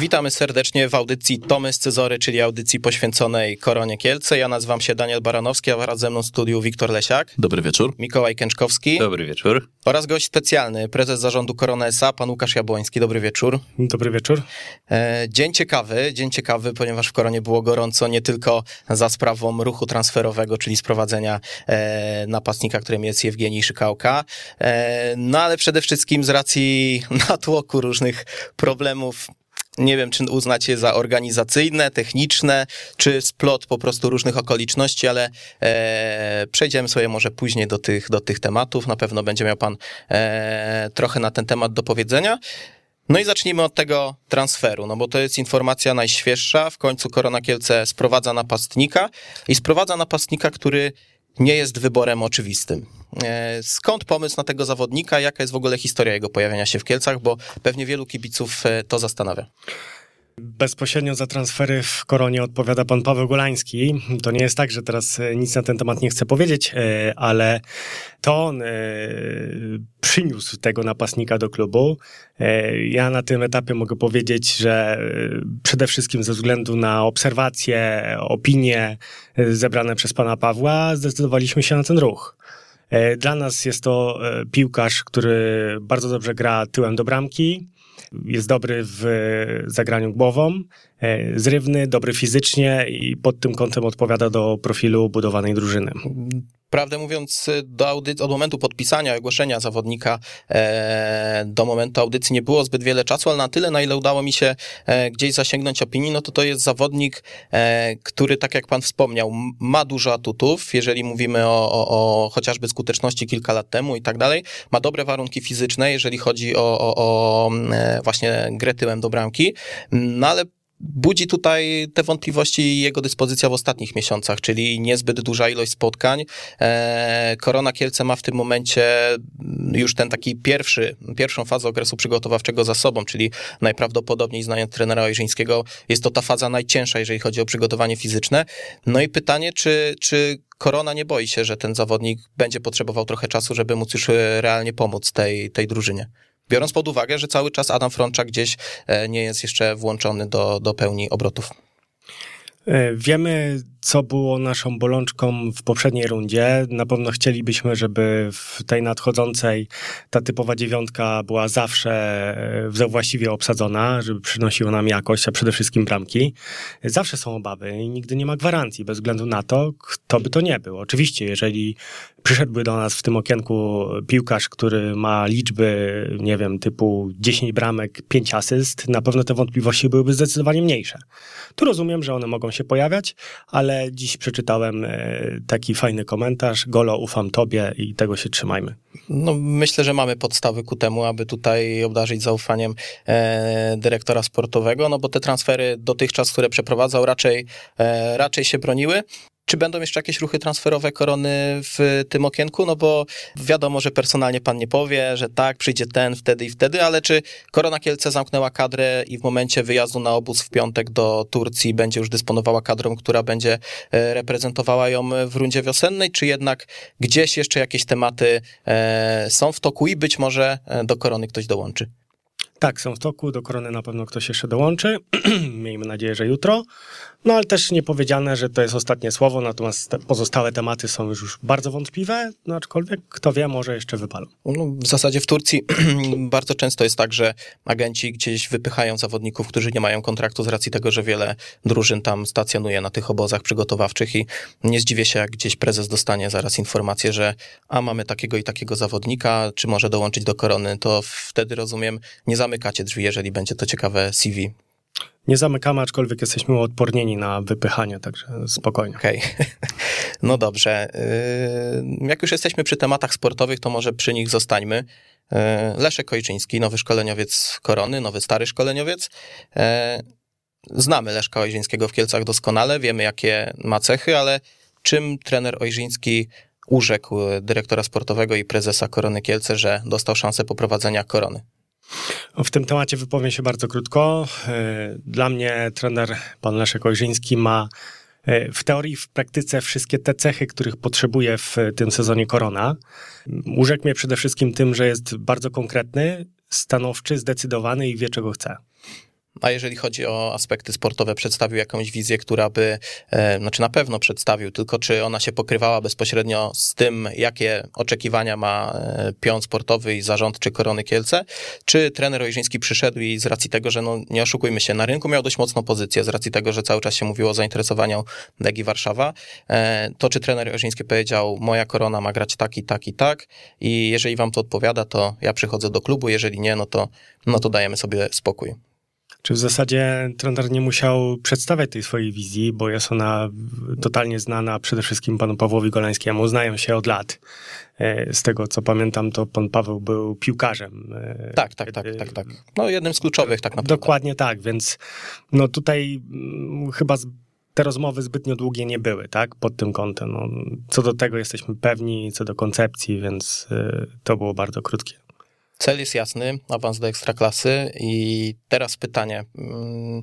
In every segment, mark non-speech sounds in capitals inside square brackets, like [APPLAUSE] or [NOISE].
Witamy serdecznie w audycji Tomy z Cezory, czyli audycji poświęconej Koronie Kielce. Ja nazywam się Daniel Baranowski, a wraz ze mną w studiu Wiktor Lesiak. Dobry wieczór. Mikołaj Kęczkowski. Dobry wieczór. Oraz gość specjalny, prezes zarządu Korona SA, pan Łukasz Jabłoński. Dobry wieczór. Dobry wieczór. E, dzień ciekawy, dzień ciekawy, ponieważ w Koronie było gorąco nie tylko za sprawą ruchu transferowego, czyli sprowadzenia e, napastnika, którym jest Jewgenij Szykałka, e, no ale przede wszystkim z racji [LAUGHS] natłoku różnych problemów nie wiem, czy uznacie za organizacyjne, techniczne, czy splot po prostu różnych okoliczności, ale e, przejdziemy sobie może później do tych, do tych tematów. Na pewno będzie miał Pan e, trochę na ten temat do powiedzenia. No i zacznijmy od tego transferu, no bo to jest informacja najświeższa. W końcu Korona Kielce sprowadza napastnika i sprowadza napastnika, który nie jest wyborem oczywistym. E, skąd pomysł na tego zawodnika? Jaka jest w ogóle historia jego pojawienia się w Kielcach? Bo pewnie wielu kibiców e, to zastanawia. Bezpośrednio za transfery w Koronie odpowiada pan Paweł Golański. To nie jest tak, że teraz e, nic na ten temat nie chcę powiedzieć, ale to on przyniósł tego napastnika do klubu. Ja na tym etapie mogę powiedzieć, że przede wszystkim ze względu na obserwacje, opinie zebrane przez pana Pawła, zdecydowaliśmy się na ten ruch. E, dla nas jest to e, piłkarz, który bardzo dobrze gra tyłem do bramki, jest dobry w zagraniu głową, e, zrywny, dobry fizycznie i pod tym kątem odpowiada do profilu budowanej drużyny. Prawdę mówiąc, do audycji, od momentu podpisania, ogłoszenia zawodnika e, do momentu audycji nie było zbyt wiele czasu, ale na tyle, na ile udało mi się e, gdzieś zasięgnąć opinii, no to to jest zawodnik, e, który, tak jak pan wspomniał, ma dużo atutów, jeżeli mówimy o, o, o, chociażby skuteczności kilka lat temu i tak dalej, ma dobre warunki fizyczne, jeżeli chodzi o, o, o właśnie grę tyłem do bramki, no ale budzi tutaj te wątpliwości jego dyspozycja w ostatnich miesiącach, czyli niezbyt duża ilość spotkań. E, Korona Kielce ma w tym momencie już ten taki pierwszy, pierwszą fazę okresu przygotowawczego za sobą, czyli najprawdopodobniej znając trenera Ojrzyńskiego, jest to ta faza najcięższa, jeżeli chodzi o przygotowanie fizyczne. No i pytanie, czy, czy Korona nie boi się, że ten zawodnik będzie potrzebował trochę czasu, żeby móc już realnie pomóc tej, tej drużynie? Biorąc pod uwagę, że cały czas Adam Frączak gdzieś e, nie jest jeszcze włączony do, do pełni obrotów. E, wiemy, co było naszą bolączką w poprzedniej rundzie. Na pewno chcielibyśmy, żeby w tej nadchodzącej ta typowa dziewiątka była zawsze e, właściwie obsadzona, żeby przynosiła nam jakość, a przede wszystkim bramki. Zawsze są obawy i nigdy nie ma gwarancji, bez względu na to, kto by to nie był. Oczywiście, jeżeli przyszedłby do nas w tym okienku piłkarz, który ma liczby, nie wiem, typu 10 bramek, 5 asyst, na pewno te wątpliwości byłyby zdecydowanie mniejsze. Tu rozumiem, że one mogą się pojawiać, ale dziś przeczytałem e, taki fajny komentarz. Golo, ufam tobie i tego się trzymajmy. No, myślę, że mamy podstawy ku temu, aby tutaj obdarzyć zaufaniem e, dyrektora sportowego, no bo te transfery dotychczas, które przeprowadzał, raczej, e, raczej się broniły. Czy będą jeszcze jakieś ruchy transferowe korony w tym okienku? No bo wiadomo, że personalnie pan nie powie, że tak, przyjdzie ten, wtedy i wtedy, ale czy Korona Kielce zamknęła kadrę i w momencie wyjazdu na obóz w piątek do Turcji będzie już dysponowała kadrą, która będzie e, reprezentowała ją w rundzie wiosennej, czy jednak gdzieś jeszcze jakieś tematy e, są w toku i być może e, do Korony ktoś dołączy? Tak, są w toku. Do korony na pewno ktoś jeszcze dołączy. [CLEARS THROAT] Miejmy nadzieję, że jutro. No ale też nie powiedziane, że to jest ostatnie słowo, natomiast te pozostałe tematy są już, już bardzo wątpliwe, no aczkolwiek kto wie, może jeszcze wypalą. No, w zasadzie w Turcji [CLEARS THROAT] bardzo często jest tak, że agenci gdzieś wypychają zawodników, którzy nie mają kontraktu z racji tego, że wiele drużyn tam stacjonuje na tych obozach przygotowawczych i nie zdziwię się, jak gdzieś prezes dostanie zaraz informację, że a mamy takiego i takiego zawodnika, czy może dołączyć do korony, to wtedy rozumiem, nie zamykacie drzwi, jeżeli będzie to ciekawe CV nie zamykamy, aczkolwiek jesteśmy odpornieni na wypychanie, także spokojnie. Okej. Okay. [LAUGHS] No dobrze. Yy, jak już jesteśmy przy tematach sportowych, to może przy nich zostańmy. Yy, Leszek Ojczyński, nowy szkoleniowiec Korony, nowy stary szkoleniowiec. Yy, znamy Leszka Ojrzyńskiego w Kielcach doskonale, wiemy jakie ma cechy, ale czym trener Ojrzyński urzekł dyrektora sportowego i prezesa Korony Kielce, że dostał szansę poprowadzenia Korony? W tym temacie wypowiem się bardzo krótko. E, dla mnie trener pan Leszek Ojrzyński ma e, w teorii, w praktyce wszystkie te cechy, których potrzebuje w tym sezonie Korona. Urzekł mnie przede wszystkim tym, że jest bardzo konkretny, stanowczy, zdecydowany i wie, czego chce. A jeżeli chodzi o aspekty sportowe, przedstawił jakąś wizję, która by, e, znaczy na pewno przedstawił, tylko czy ona się pokrywała bezpośrednio z tym, jakie oczekiwania ma e, pion sportowy i zarząd czy Korony Kielce, czy trener Ojrzyński przyszedł i z racji tego, że no, nie oszukujmy się, na rynku miał dość mocną pozycję, z racji tego, że cały czas się mówiło o zainteresowaniu Legii Warszawa, e, to czy trener Ojrzyński powiedział, moja Korona ma grać tak i tak i tak i jeżeli wam to odpowiada, to ja przychodzę do klubu, jeżeli nie, no to, no to dajemy sobie spokój. Czy w zasadzie trener nie musiał przedstawiać tej swojej wizji, bo jest ona totalnie znana przede wszystkim panu Pawłowi Golańskiemu. Znają się od lat. E, z tego co pamiętam, to pan Paweł był piłkarzem. E, tak, tak, tak, tak, tak. No jednym z kluczowych tak naprawdę. Dokładnie tak, więc no tutaj mm, chyba te rozmowy zbytnio długie nie były, tak, pod tym kątem. No, co do tego jesteśmy pewni, co do koncepcji, więc y, to było bardzo krótkie. Cel jest jasny, awans do ekstraklasy i teraz pytanie. Mm,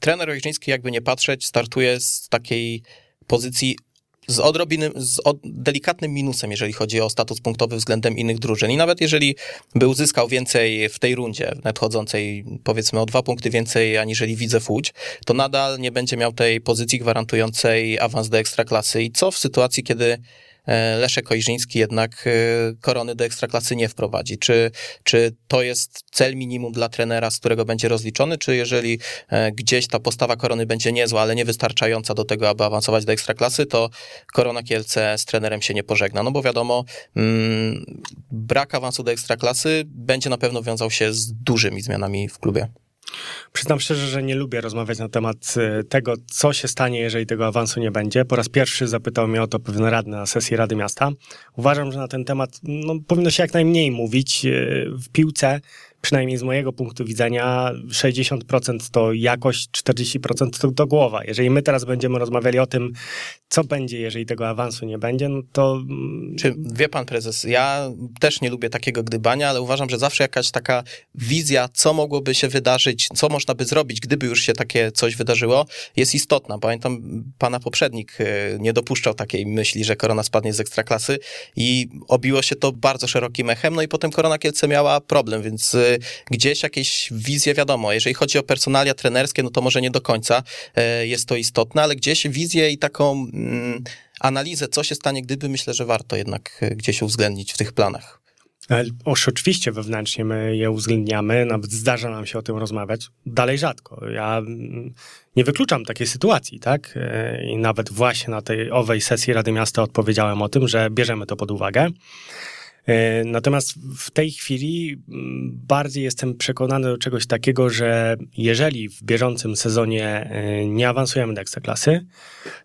trener Ojrzyński, jakby nie patrzeć, startuje z takiej pozycji z odrobinym, z od, delikatnym minusem, jeżeli chodzi o status punktowy względem innych drużyn. I nawet jeżeli by uzyskał więcej w tej rundzie nadchodzącej, powiedzmy o dwa punkty więcej aniżeli widzę Łódź, to nadal nie będzie miał tej pozycji gwarantującej awans do ekstraklasy. I co w sytuacji, kiedy Leszek Ojrzyński jednak e, korony do ekstraklasy nie wprowadzi. Czy, czy to jest cel minimum dla trenera, z którego będzie rozliczony, czy jeżeli e, gdzieś ta postawa korony będzie niezła, ale niewystarczająca do tego, aby awansować do ekstraklasy, to korona Kielce z trenerem się nie pożegna. No bo wiadomo, mm, brak awansu do ekstraklasy będzie na pewno wiązał się z dużymi zmianami w klubie. Przyznam szczerze, że nie lubię rozmawiać na temat e, tego, co się stanie, jeżeli tego awansu nie będzie. Po raz pierwszy zapytał mnie o to pewien radny na sesji Rady Miasta. Uważam, że na ten temat no, powinno się jak najmniej mówić. E, w piłce przynajmniej z mojego punktu widzenia, 60% to jakość, 40% to, to głowa. Jeżeli my teraz będziemy rozmawiali o tym, co będzie, jeżeli tego awansu nie będzie, no to... Mm, Czy wie pan prezes, ja też nie lubię takiego gdybania, ale uważam, że zawsze jakaś taka wizja, co mogłoby się wydarzyć, co można by zrobić, gdyby już się takie coś wydarzyło, jest istotna. Pamiętam, pana poprzednik e, nie dopuszczał takiej myśli, że korona spadnie z ekstraklasy i obiło się to bardzo szerokim echem, no i potem korona Kielce miała problem, więc e, gdzieś jakieś wizje, wiadomo, jeżeli chodzi o personalia trenerskie, no to może nie do końca e, jest to istotne, ale gdzieś wizję i taką mm, analizę, co się stanie, gdyby, myślę, że warto jednak e, gdzieś uwzględnić w tych planach. E, oczywiście wewnętrznie my je uwzględniamy, nawet zdarza nam się o tym rozmawiać, dalej rzadko. Ja mm, nie wykluczam takiej sytuacji, tak? I nawet właśnie na tej owej sesji Rady Miasta odpowiedziałem o tym, że bierzemy to pod uwagę. E, natomiast w tej chwili mm, bardziej jestem przekonany do czegoś takiego, że jeżeli w bieżącym sezonie e, nie awansujemy do ekstraklasy,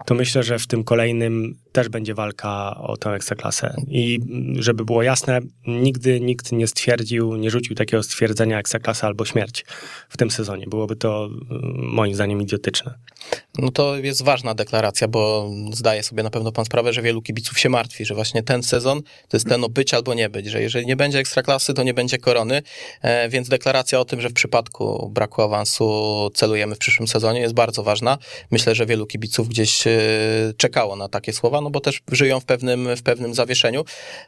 to myślę, że w tym kolejnym też będzie walka o tę ekstraklasę. I żeby było jasne, nigdy nikt nie stwierdził, nie rzucił takiego stwierdzenia ekstraklasa albo śmierć w tym sezonie. Byłoby to mm, moim zdaniem idiotyczne. No to jest ważna deklaracja, bo zdaje sobie na pewno pan sprawę, że wielu kibiców się martwi, że właśnie ten sezon to jest ten o być albo nie być, że jeżeli nie będzie ekstraklasy, to nie będzie korony, e, więc deklaracja o tym, że w przypadku braku awansu celujemy w przyszłym sezonie jest bardzo ważna. Myślę, że wielu kibiców gdzieś e, czekało na takie słowa, no bo też żyją w pewnym, w pewnym zawieszeniu.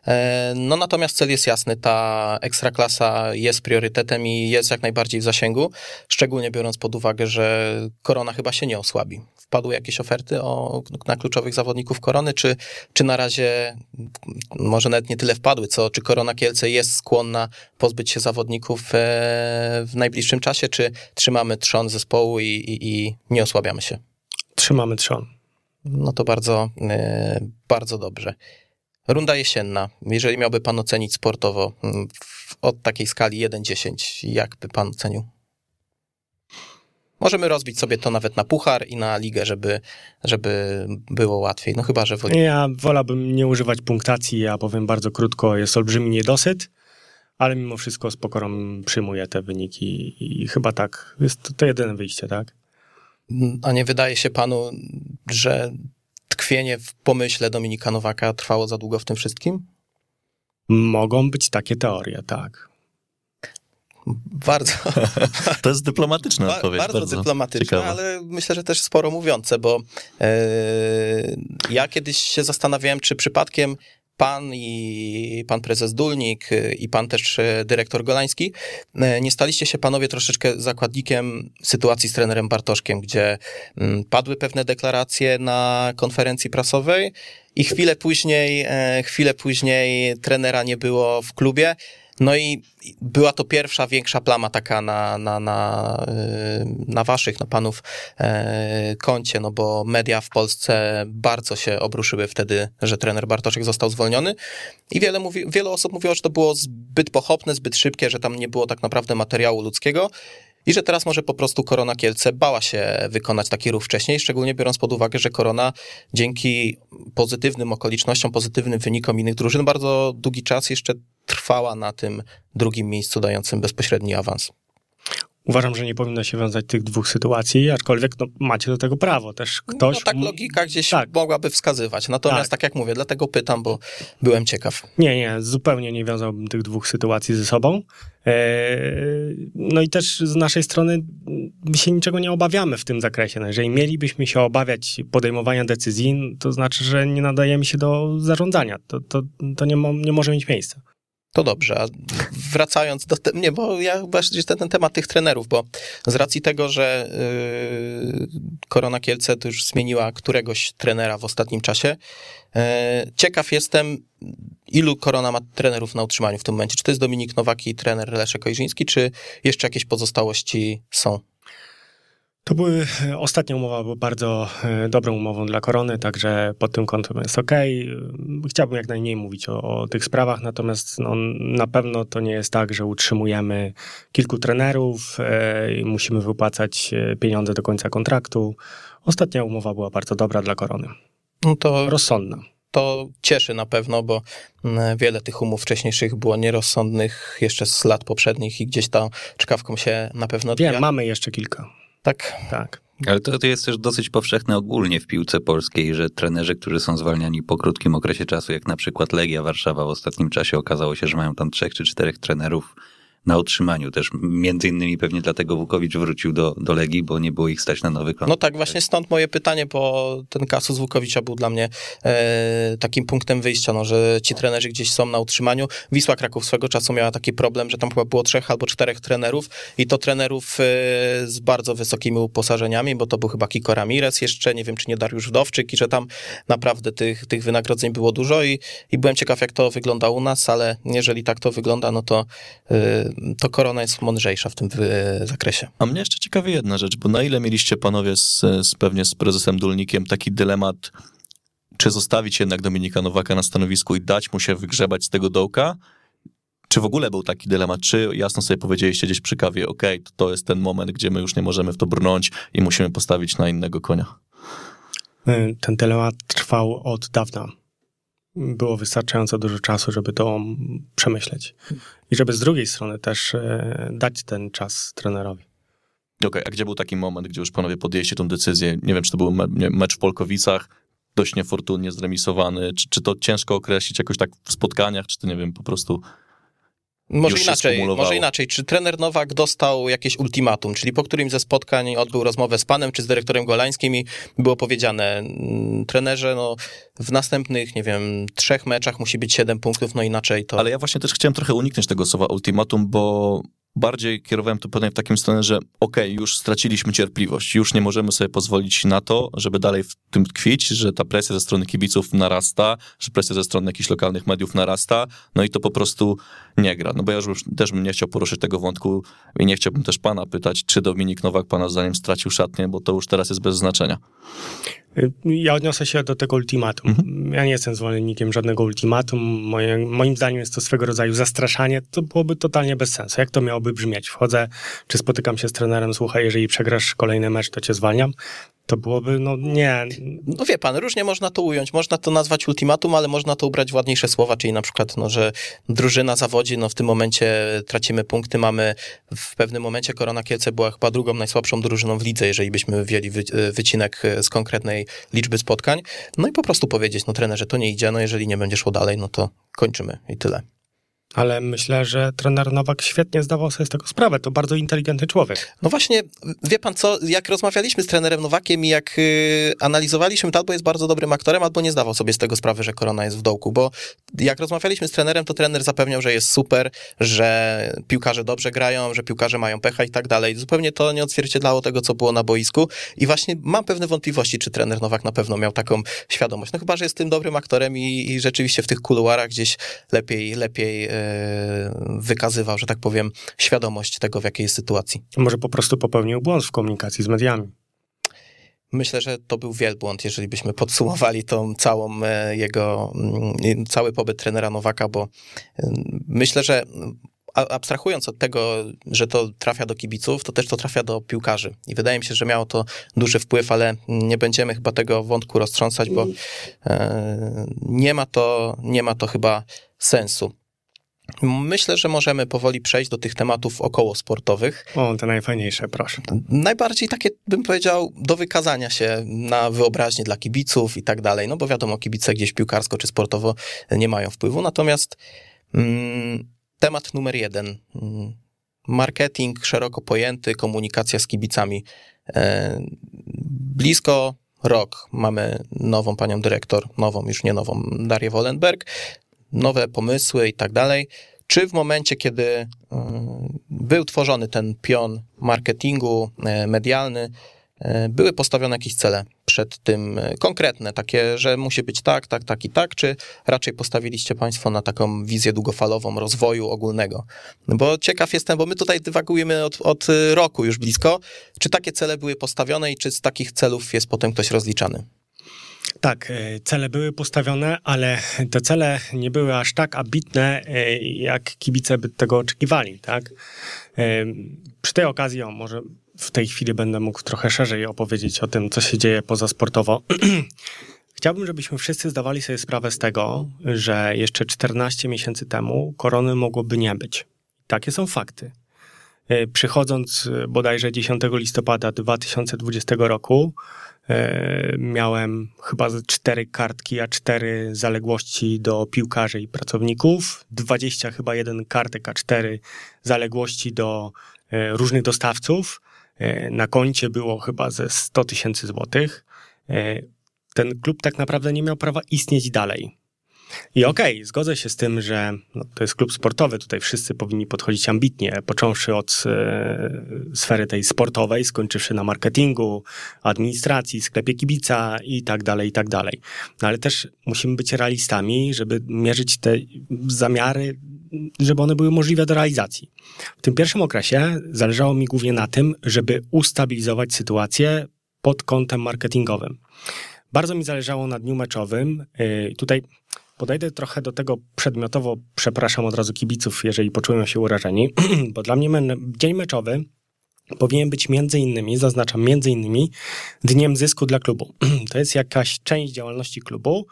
E, no natomiast cel jest jasny, ta ekstraklasa jest priorytetem i jest jak najbardziej w zasięgu, szczególnie biorąc pod uwagę, że korona chyba się nie osłabi. Wpadły jakieś oferty o, na kluczowych zawodników korony, czy, czy na razie może nawet nie tyle wpadły, co czy korona Kielce jest skłonna pozbyć się zawodników e, w najbliższym czasie, czy trzymamy trzon zespołu i, i, i nie osłabiamy się? Trzymamy trzon. No to bardzo, e, bardzo dobrze. Runda jesienna. Jeżeli miałby pan ocenić sportowo mm, od takiej skali 1-10, jak by pan ocenił? Możemy rozbić sobie to nawet na puchar i na ligę, żeby, żeby było łatwiej. No chyba, że woli... Ja wolałbym nie używać punktacji, ja powiem bardzo krótko, jest olbrzymi niedosyt, ale mimo wszystko z pokorą przyjmuję te wyniki i chyba tak, jest to jedyne wyjście, tak? A nie wydaje się panu, że tkwienie w pomyśle Dominika Nowaka trwało za długo w tym wszystkim? Mogą być takie teorie, tak. Bardzo. [LAUGHS] To jest dyplomatyczna ba odpowiedź. Bardzo, bardzo dyplomatyczna, ale myślę, że też sporo mówiące, bo e, ja kiedyś się zastanawiałem, czy przypadkiem pan i pan prezes Dulnik i pan też dyrektor Golański, nie staliście się panowie troszeczkę zakładnikiem sytuacji z trenerem Bartoszkiem, gdzie mm, padły pewne deklaracje na konferencji prasowej i chwilę później, chwilę później trenera nie było w klubie. No i była to pierwsza większa plama taka na, na, na, y, na waszych, na panów e, koncie, no bo media w Polsce bardzo się obruszyły wtedy, że trener Bartoszek został zwolniony. I wiele, mówi, wiele osób mówiło, że to było zbyt pochopne, zbyt szybkie, że tam nie było tak naprawdę materiału ludzkiego i że teraz może po prostu Korona Kielce bała się wykonać taki ruch wcześniej, szczególnie biorąc pod uwagę, że Korona dzięki pozytywnym okolicznościom, pozytywnym wynikom innych drużyn bardzo długi czas jeszcze trwała na tym drugim miejscu dającym bezpośredni awans. Uważam, że nie powinno się wiązać tych dwóch sytuacji, aczkolwiek no, macie do tego prawo. Też ktoś. No, tak logika gdzieś tak. mogłaby wskazywać. Natomiast tak. tak jak mówię, dlatego pytam, bo byłem ciekaw. Nie, nie, zupełnie nie wiązałbym tych dwóch sytuacji ze sobą. Eee, no i też z naszej strony my się niczego nie obawiamy w tym zakresie. No, jeżeli mielibyśmy się obawiać podejmowania decyzji, to znaczy, że nie nadajemy się do zarządzania. To, to, to nie, mo, nie może mieć miejsca. To dobrze, a wracając do te, nie, bo ja właśnie ten, ten temat tych trenerów, bo z racji tego, że yy, Korona Kielce to już zmieniła któregoś trenera w ostatnim czasie, yy, ciekaw jestem, ilu Korona ma trenerów na utrzymaniu w tym momencie. Czy to jest Dominik Nowaki, trener Leszek Ojrzyński, czy jeszcze jakieś pozostałości są? To były, e, ostatnia umowa była bardzo e, dobrą umową dla Korony, także pod tym kątem jest ok. Chciałbym jak najmniej mówić o, o tych sprawach, natomiast no, na pewno to nie jest tak, że utrzymujemy kilku trenerów e, i musimy wypłacać pieniądze do końca kontraktu. Ostatnia umowa była bardzo dobra dla Korony. No to rozsądna to cieszy na pewno, bo mm, wiele tych umów wcześniejszych było nierozsądnych jeszcze z lat poprzednich i gdzieś tam czkawką się na pewno. Wiem, mamy jeszcze kilka tak? Tak. Ale to, to jest też dosyć powszechne ogólnie w piłce polskiej, że trenerzy, którzy są zwalniani po krótkim okresie czasu, jak na przykład Legia Warszawa w ostatnim czasie okazało się, że mają tam trzech czy czterech trenerów na utrzymaniu też. Między innymi pewnie dlatego Wukowicz wrócił do, do Legii, bo nie było ich stać na nowy kontrakt. No tak, właśnie stąd moje pytanie, bo ten kasus Wukowicza był dla mnie e, takim punktem wyjścia, no, że ci trenerzy gdzieś są na utrzymaniu. Wisła Kraków swego czasu miała taki problem, że tam chyba było trzech albo czterech trenerów i to trenerów e, z bardzo wysokimi uposażeniami, bo to był chyba Kiko Ramirez jeszcze, nie wiem czy nie Dariusz Wdowczyk i że tam naprawdę tych, tych wynagrodzeń było dużo i, i byłem ciekaw jak to wygląda u nas, ale jeżeli tak to wygląda, no to e, to korona jest mądrzejsza w tym zakresie. A mnie jeszcze ciekawi jedna rzecz, bo na ile mieliście panowie z, z pewnie z prezesem Dulnikiem taki dylemat, czy zostawić jednak Dominika Nowaka na stanowisku i dać mu się wygrzebać z tego dołka, czy w ogóle był taki dylemat, czy jasno sobie powiedzieliście gdzieś przy kawie, ok, to, to jest ten moment, gdzie my już nie możemy w to brnąć i musimy postawić na innego konia? Ten dylemat trwał od dawna było wystarczająco dużo czasu, żeby to przemyśleć. I żeby z drugiej strony też e, dać ten czas trenerowi. Okej, okay, a gdzie był taki moment, gdzie już panowie podjęliście tę decyzję? Nie wiem, czy to był mecz w Polkowicach, dość niefortunnie zremisowany, czy, czy to ciężko określić jakoś tak w spotkaniach, czy to nie wiem, po prostu może inaczej, może inaczej. Czy trener Nowak dostał jakieś ultimatum, czyli po którymś ze spotkań odbył rozmowę z panem czy z dyrektorem Golańskim i było powiedziane, mm, trenerze, no w następnych, nie wiem, trzech meczach musi być siedem punktów, no inaczej to... Ale ja właśnie też chciałem trochę uniknąć tego słowa ultimatum, bo bardziej kierowałem to pytanie w takim stronę, że okej, okay, już straciliśmy cierpliwość, już nie możemy sobie pozwolić na to, żeby dalej w tym tkwić, że ta presja ze strony kibiców narasta, że presja ze strony jakichś lokalnych mediów narasta, no i to po prostu nie gra. No bo ja już też bym nie chciał poruszyć tego wątku i nie chciałbym też pana pytać, czy Dominik Nowak pana zdaniem stracił szatnię, bo to już teraz jest bez znaczenia. Ja odniosę się do tego ultimatum. Mhm. Ja nie jestem zwolennikiem żadnego ultimatum. Moje, moim zdaniem jest to swego rodzaju zastraszanie. To byłoby totalnie bez sensu. Jak to miałoby brzmieć? Wchodzę, czy spotykam się z trenerem, słuchaj, jeżeli przegrasz kolejny mecz, to cię zwalniam to byłoby, no nie. No wie pan, różnie można to ująć. Można to nazwać ultimatum, ale można to ubrać w ładniejsze słowa, czyli na przykład, no, że drużyna zawodzi, no w tym momencie tracimy punkty, mamy w pewnym momencie Korona Kielce była chyba drugą najsłabszą drużyną w lidze, jeżeli byśmy wzięli wy, wycinek z konkretnej liczby spotkań. No i po prostu powiedzieć, no trenerze, to nie idzie, no jeżeli nie będzie szło dalej, no to kończymy i tyle. Ale myślę, że trener Nowak świetnie zdawał sobie z tego sprawę. To bardzo inteligentny człowiek. No właśnie, wie pan co, jak rozmawialiśmy z trenerem Nowakiem i jak y, analizowaliśmy, to albo jest bardzo dobrym aktorem, albo nie zdawał sobie z tego sprawy, że korona jest w dołku, bo jak rozmawialiśmy z trenerem, to trener zapewniał, że jest super, że piłkarze dobrze grają, że piłkarze mają pecha i tak dalej. Zupełnie to nie odzwierciedlało tego, co było na boisku i właśnie mam pewne wątpliwości, czy trener Nowak na pewno miał taką świadomość. No chyba, że jest tym dobrym aktorem i, i rzeczywiście w tych kuluarach gdzieś lepiej, lepiej y, wykazywał, że tak powiem, świadomość tego, w jakiej jest sytuacji. Może po prostu popełnił błąd w komunikacji z mediami. Myślę, że to był wielbłąd, jeżeli byśmy podsumowali tą całą e, jego, mm, cały pobyt trenera Nowaka, bo e, myślę, że abstrahując od tego, że to trafia do kibiców, to też to trafia do piłkarzy. I wydaje mi się, że miało to duży wpływ, ale nie będziemy chyba tego wątku roztrząsać, bo e, nie ma to, nie ma to chyba sensu. Myślę, że możemy powoli przejść do tych tematów około sportowych. O, te najfajniejsze, proszę. Najbardziej takie, bym powiedział, do wykazania się na wyobraźnię dla kibiców i tak dalej, no bo wiadomo, kibice gdzieś piłkarsko czy sportowo nie mają wpływu. Natomiast mm, temat numer jeden. Mm, marketing szeroko pojęty, komunikacja z kibicami. E, blisko rok mamy nową panią dyrektor, nową, już nie nową, Darię Wollenberg nowe pomysły i tak dalej. Czy w momencie, kiedy y, był tworzony ten pion marketingu y, medialny, y, były postawione jakieś cele przed tym konkretne, takie, że musi być tak, tak, tak i tak, czy raczej postawiliście Państwo na taką wizję długofalową rozwoju ogólnego? Bo ciekaw jestem, bo my tutaj dywagujemy od, od roku już blisko, czy takie cele były postawione i czy z takich celów jest potem ktoś rozliczany? Tak, e, cele były postawione, ale te cele nie były aż tak ambitne, e, jak kibice by tego oczekiwali, tak? E, przy tej okazji, o, może w tej chwili będę mógł trochę szerzej opowiedzieć o tym, co się dzieje pozasportowo. [CLEARS THROAT] Chciałbym, żebyśmy wszyscy zdawali sobie sprawę z tego, że jeszcze 14 miesięcy temu korony mogłoby nie być. Takie są fakty. Przychodząc bodajże 10 listopada 2020 roku, miałem chyba cztery kartki, a cztery zaległości do piłkarzy i pracowników, 20 chyba jeden kartek, a cztery zaległości do e, różnych dostawców. E, na koncie było chyba ze 100 tysięcy złotych. Ten klub tak naprawdę nie miał prawa istnieć dalej. I okej, okay, zgodzę się z tym, że no, to jest klub sportowy, tutaj wszyscy powinni podchodzić ambitnie, począwszy od e, sfery tej sportowej, skończywszy na marketingu, administracji, sklepie kibica i tak dalej, i tak dalej. No ale też musimy być realistami, żeby mierzyć te zamiary, żeby one były możliwe do realizacji. W tym pierwszym okresie zależało mi głównie na tym, żeby ustabilizować sytuację pod kątem marketingowym. Bardzo mi zależało na dniu meczowym. E, tutaj Podejdę trochę do tego przedmiotowo, przepraszam od razu kibiców, jeżeli poczują się urażeni, [CLEARS THROAT] bo dla mnie dzień meczowy powinien być między innymi, zaznaczam między innymi, dniem zysku dla klubu. [CLEARS THROAT] To jest jakaś część działalności klubu,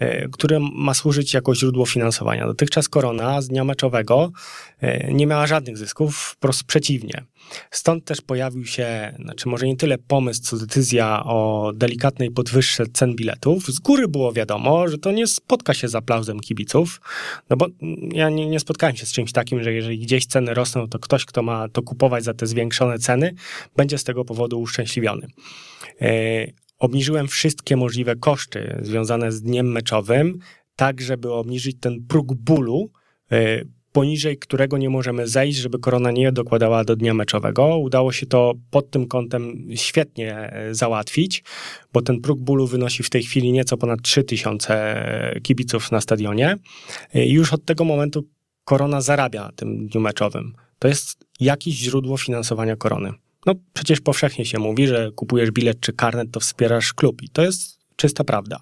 E, które ma służyć jako źródło finansowania. Dotychczas Korona z dnia meczowego e, nie miała żadnych zysków, wprost przeciwnie. Stąd też pojawił się, znaczy może nie tyle pomysł, co decyzja o delikatnej podwyżce cen biletów. Z góry było wiadomo, że to nie spotka się z aplauzem kibiców, no bo ja nie, nie spotkałem się z czymś takim, że jeżeli gdzieś ceny rosną, to ktoś, kto ma to kupować za te zwiększone ceny, będzie z tego powodu uszczęśliwiony. E, obniżyłem wszystkie możliwe koszty związane z dniem meczowym, tak żeby obniżyć ten próg bólu, e, poniżej którego nie możemy zejść, żeby korona nie dokładała do dnia meczowego. Udało się to pod tym kątem świetnie e, załatwić, bo ten próg bólu wynosi w tej chwili nieco ponad 3000 kibiców na stadionie. I już od tego momentu korona zarabia na tym dniu meczowym. To jest jakieś źródło finansowania korony. No przecież powszechnie się mówi, że kupujesz bilet czy karnet, to wspierasz klub i to jest czysta prawda.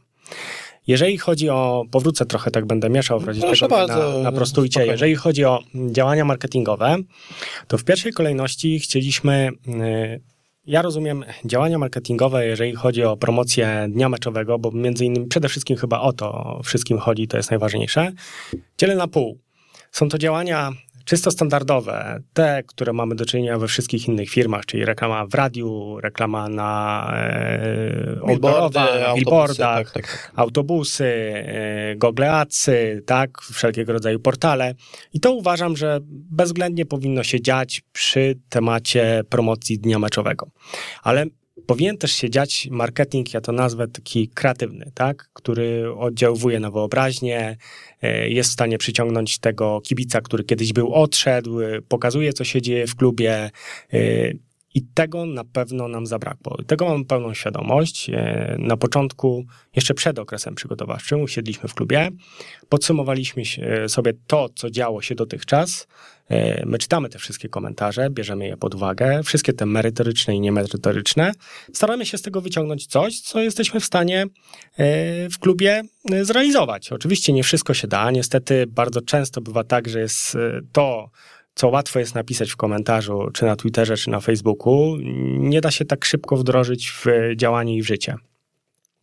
Jeżeli chodzi o, powrócę trochę, tak będę mieszał w razie Proszę tego na, na prostujcie. Spokojnie. Jeżeli chodzi o działania marketingowe, to w pierwszej kolejności chcieliśmy, y, ja rozumiem działania marketingowe, jeżeli chodzi o promocję dnia meczowego, bo między innymi przede wszystkim chyba o to wszystkim chodzi, to jest najważniejsze, dzielę na pół. Są to działania czysto standardowe, te, które mamy do czynienia we wszystkich innych firmach, czyli reklama w radiu, reklama na e, Billboardy, autobusy, billboardach, tak, tak, tak. autobusy, e, Google Adsy, tak, wszelkiego rodzaju portale. I to uważam, że bezwzględnie powinno się dziać przy temacie promocji dnia meczowego. Ale powinien też się dziać marketing, ja to nazwę taki kreatywny, tak, który oddziałuje na wyobraźnię, e, jest w stanie przyciągnąć tego kibica, który kiedyś był odszedł, e, pokazuje, co się dzieje w klubie. e, I tego na pewno nam zabrakło. Tego mam pełną świadomość. Na początku, jeszcze przed okresem przygotowawczym, usiedliśmy w klubie, podsumowaliśmy sobie to, co działo się dotychczas. My czytamy te wszystkie komentarze, bierzemy je pod uwagę, wszystkie te merytoryczne i niemerytoryczne. Staramy się z tego wyciągnąć coś, co jesteśmy w stanie e, w klubie e, zrealizować. Oczywiście nie wszystko się da. Niestety bardzo często bywa tak, że jest e, to, co łatwo jest napisać w komentarzu, czy na Twitterze, czy na Facebooku, nie da się tak szybko wdrożyć w działanie i w życie.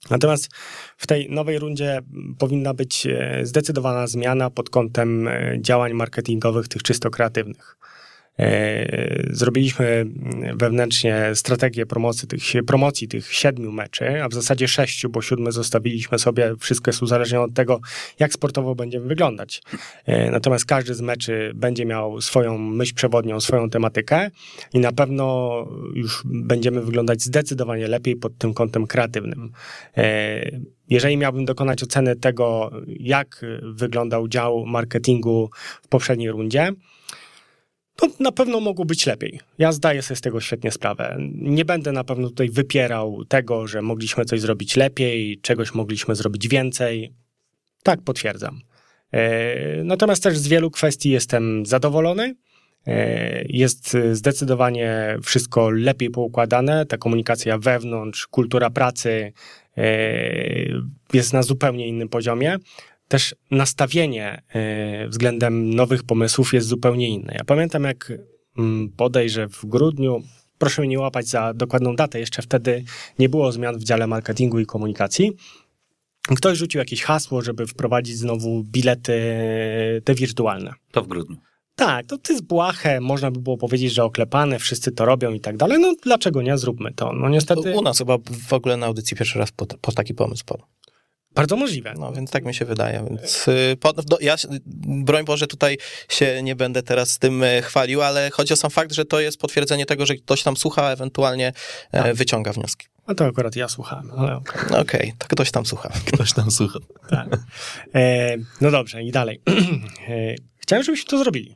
Natomiast w tej nowej rundzie powinna być e, zdecydowana zmiana pod kątem e, działań marketingowych, tych czysto kreatywnych. E, Zrobiliśmy wewnętrznie strategię promocji tych, promocji tych siedmiu meczy, a w zasadzie sześciu, bo siódmy zostawiliśmy sobie. Wszystko jest uzależnione od tego, jak sportowo będziemy wyglądać. E, Natomiast każdy z meczy będzie miał swoją myśl przewodnią, swoją tematykę i na pewno już będziemy wyglądać zdecydowanie lepiej pod tym kątem kreatywnym. E, Jeżeli miałbym dokonać oceny tego, jak wyglądał dział marketingu w poprzedniej rundzie, to na pewno mogło być lepiej. Ja zdaję sobie z tego świetnie sprawę. Nie będę na pewno tutaj wypierał tego, że mogliśmy coś zrobić lepiej, czegoś mogliśmy zrobić więcej. Tak, potwierdzam. E, Natomiast też z wielu kwestii jestem zadowolony. E, Jest zdecydowanie wszystko lepiej poukładane. Ta komunikacja wewnątrz, kultura pracy e, jest na zupełnie innym poziomie. Też nastawienie e, względem nowych pomysłów jest zupełnie inne. Ja pamiętam, jak mm, bodajże w grudniu, proszę mnie nie łapać za dokładną datę, jeszcze wtedy nie było zmian w dziale marketingu i komunikacji. Ktoś rzucił jakieś hasło, żeby wprowadzić znowu bilety te wirtualne. To w grudniu. Tak, to ty z błahe, można by było powiedzieć, że oklepane, wszyscy to robią i tak dalej. No dlaczego nie? Zróbmy to. No niestety, U nas chyba w ogóle na audycji pierwszy raz po, po taki pomysł padł. Bardzo możliwe. No więc tak mi się wydaje. Więc, y, po, do, ja, broń Boże, tutaj się nie będę teraz z tym e, chwalił, ale chodzi o sam fakt, że to jest potwierdzenie tego, że ktoś tam słucha, ewentualnie e, Tak. wyciąga wnioski. No to akurat ja słuchałem, ale okej. No Okej, to ktoś tam słucha. [LAUGHS] Ktoś tam słucha. Tak. E, no dobrze, i dalej. [CLEARS THROAT] E, chciałem, żebyśmy to zrobili.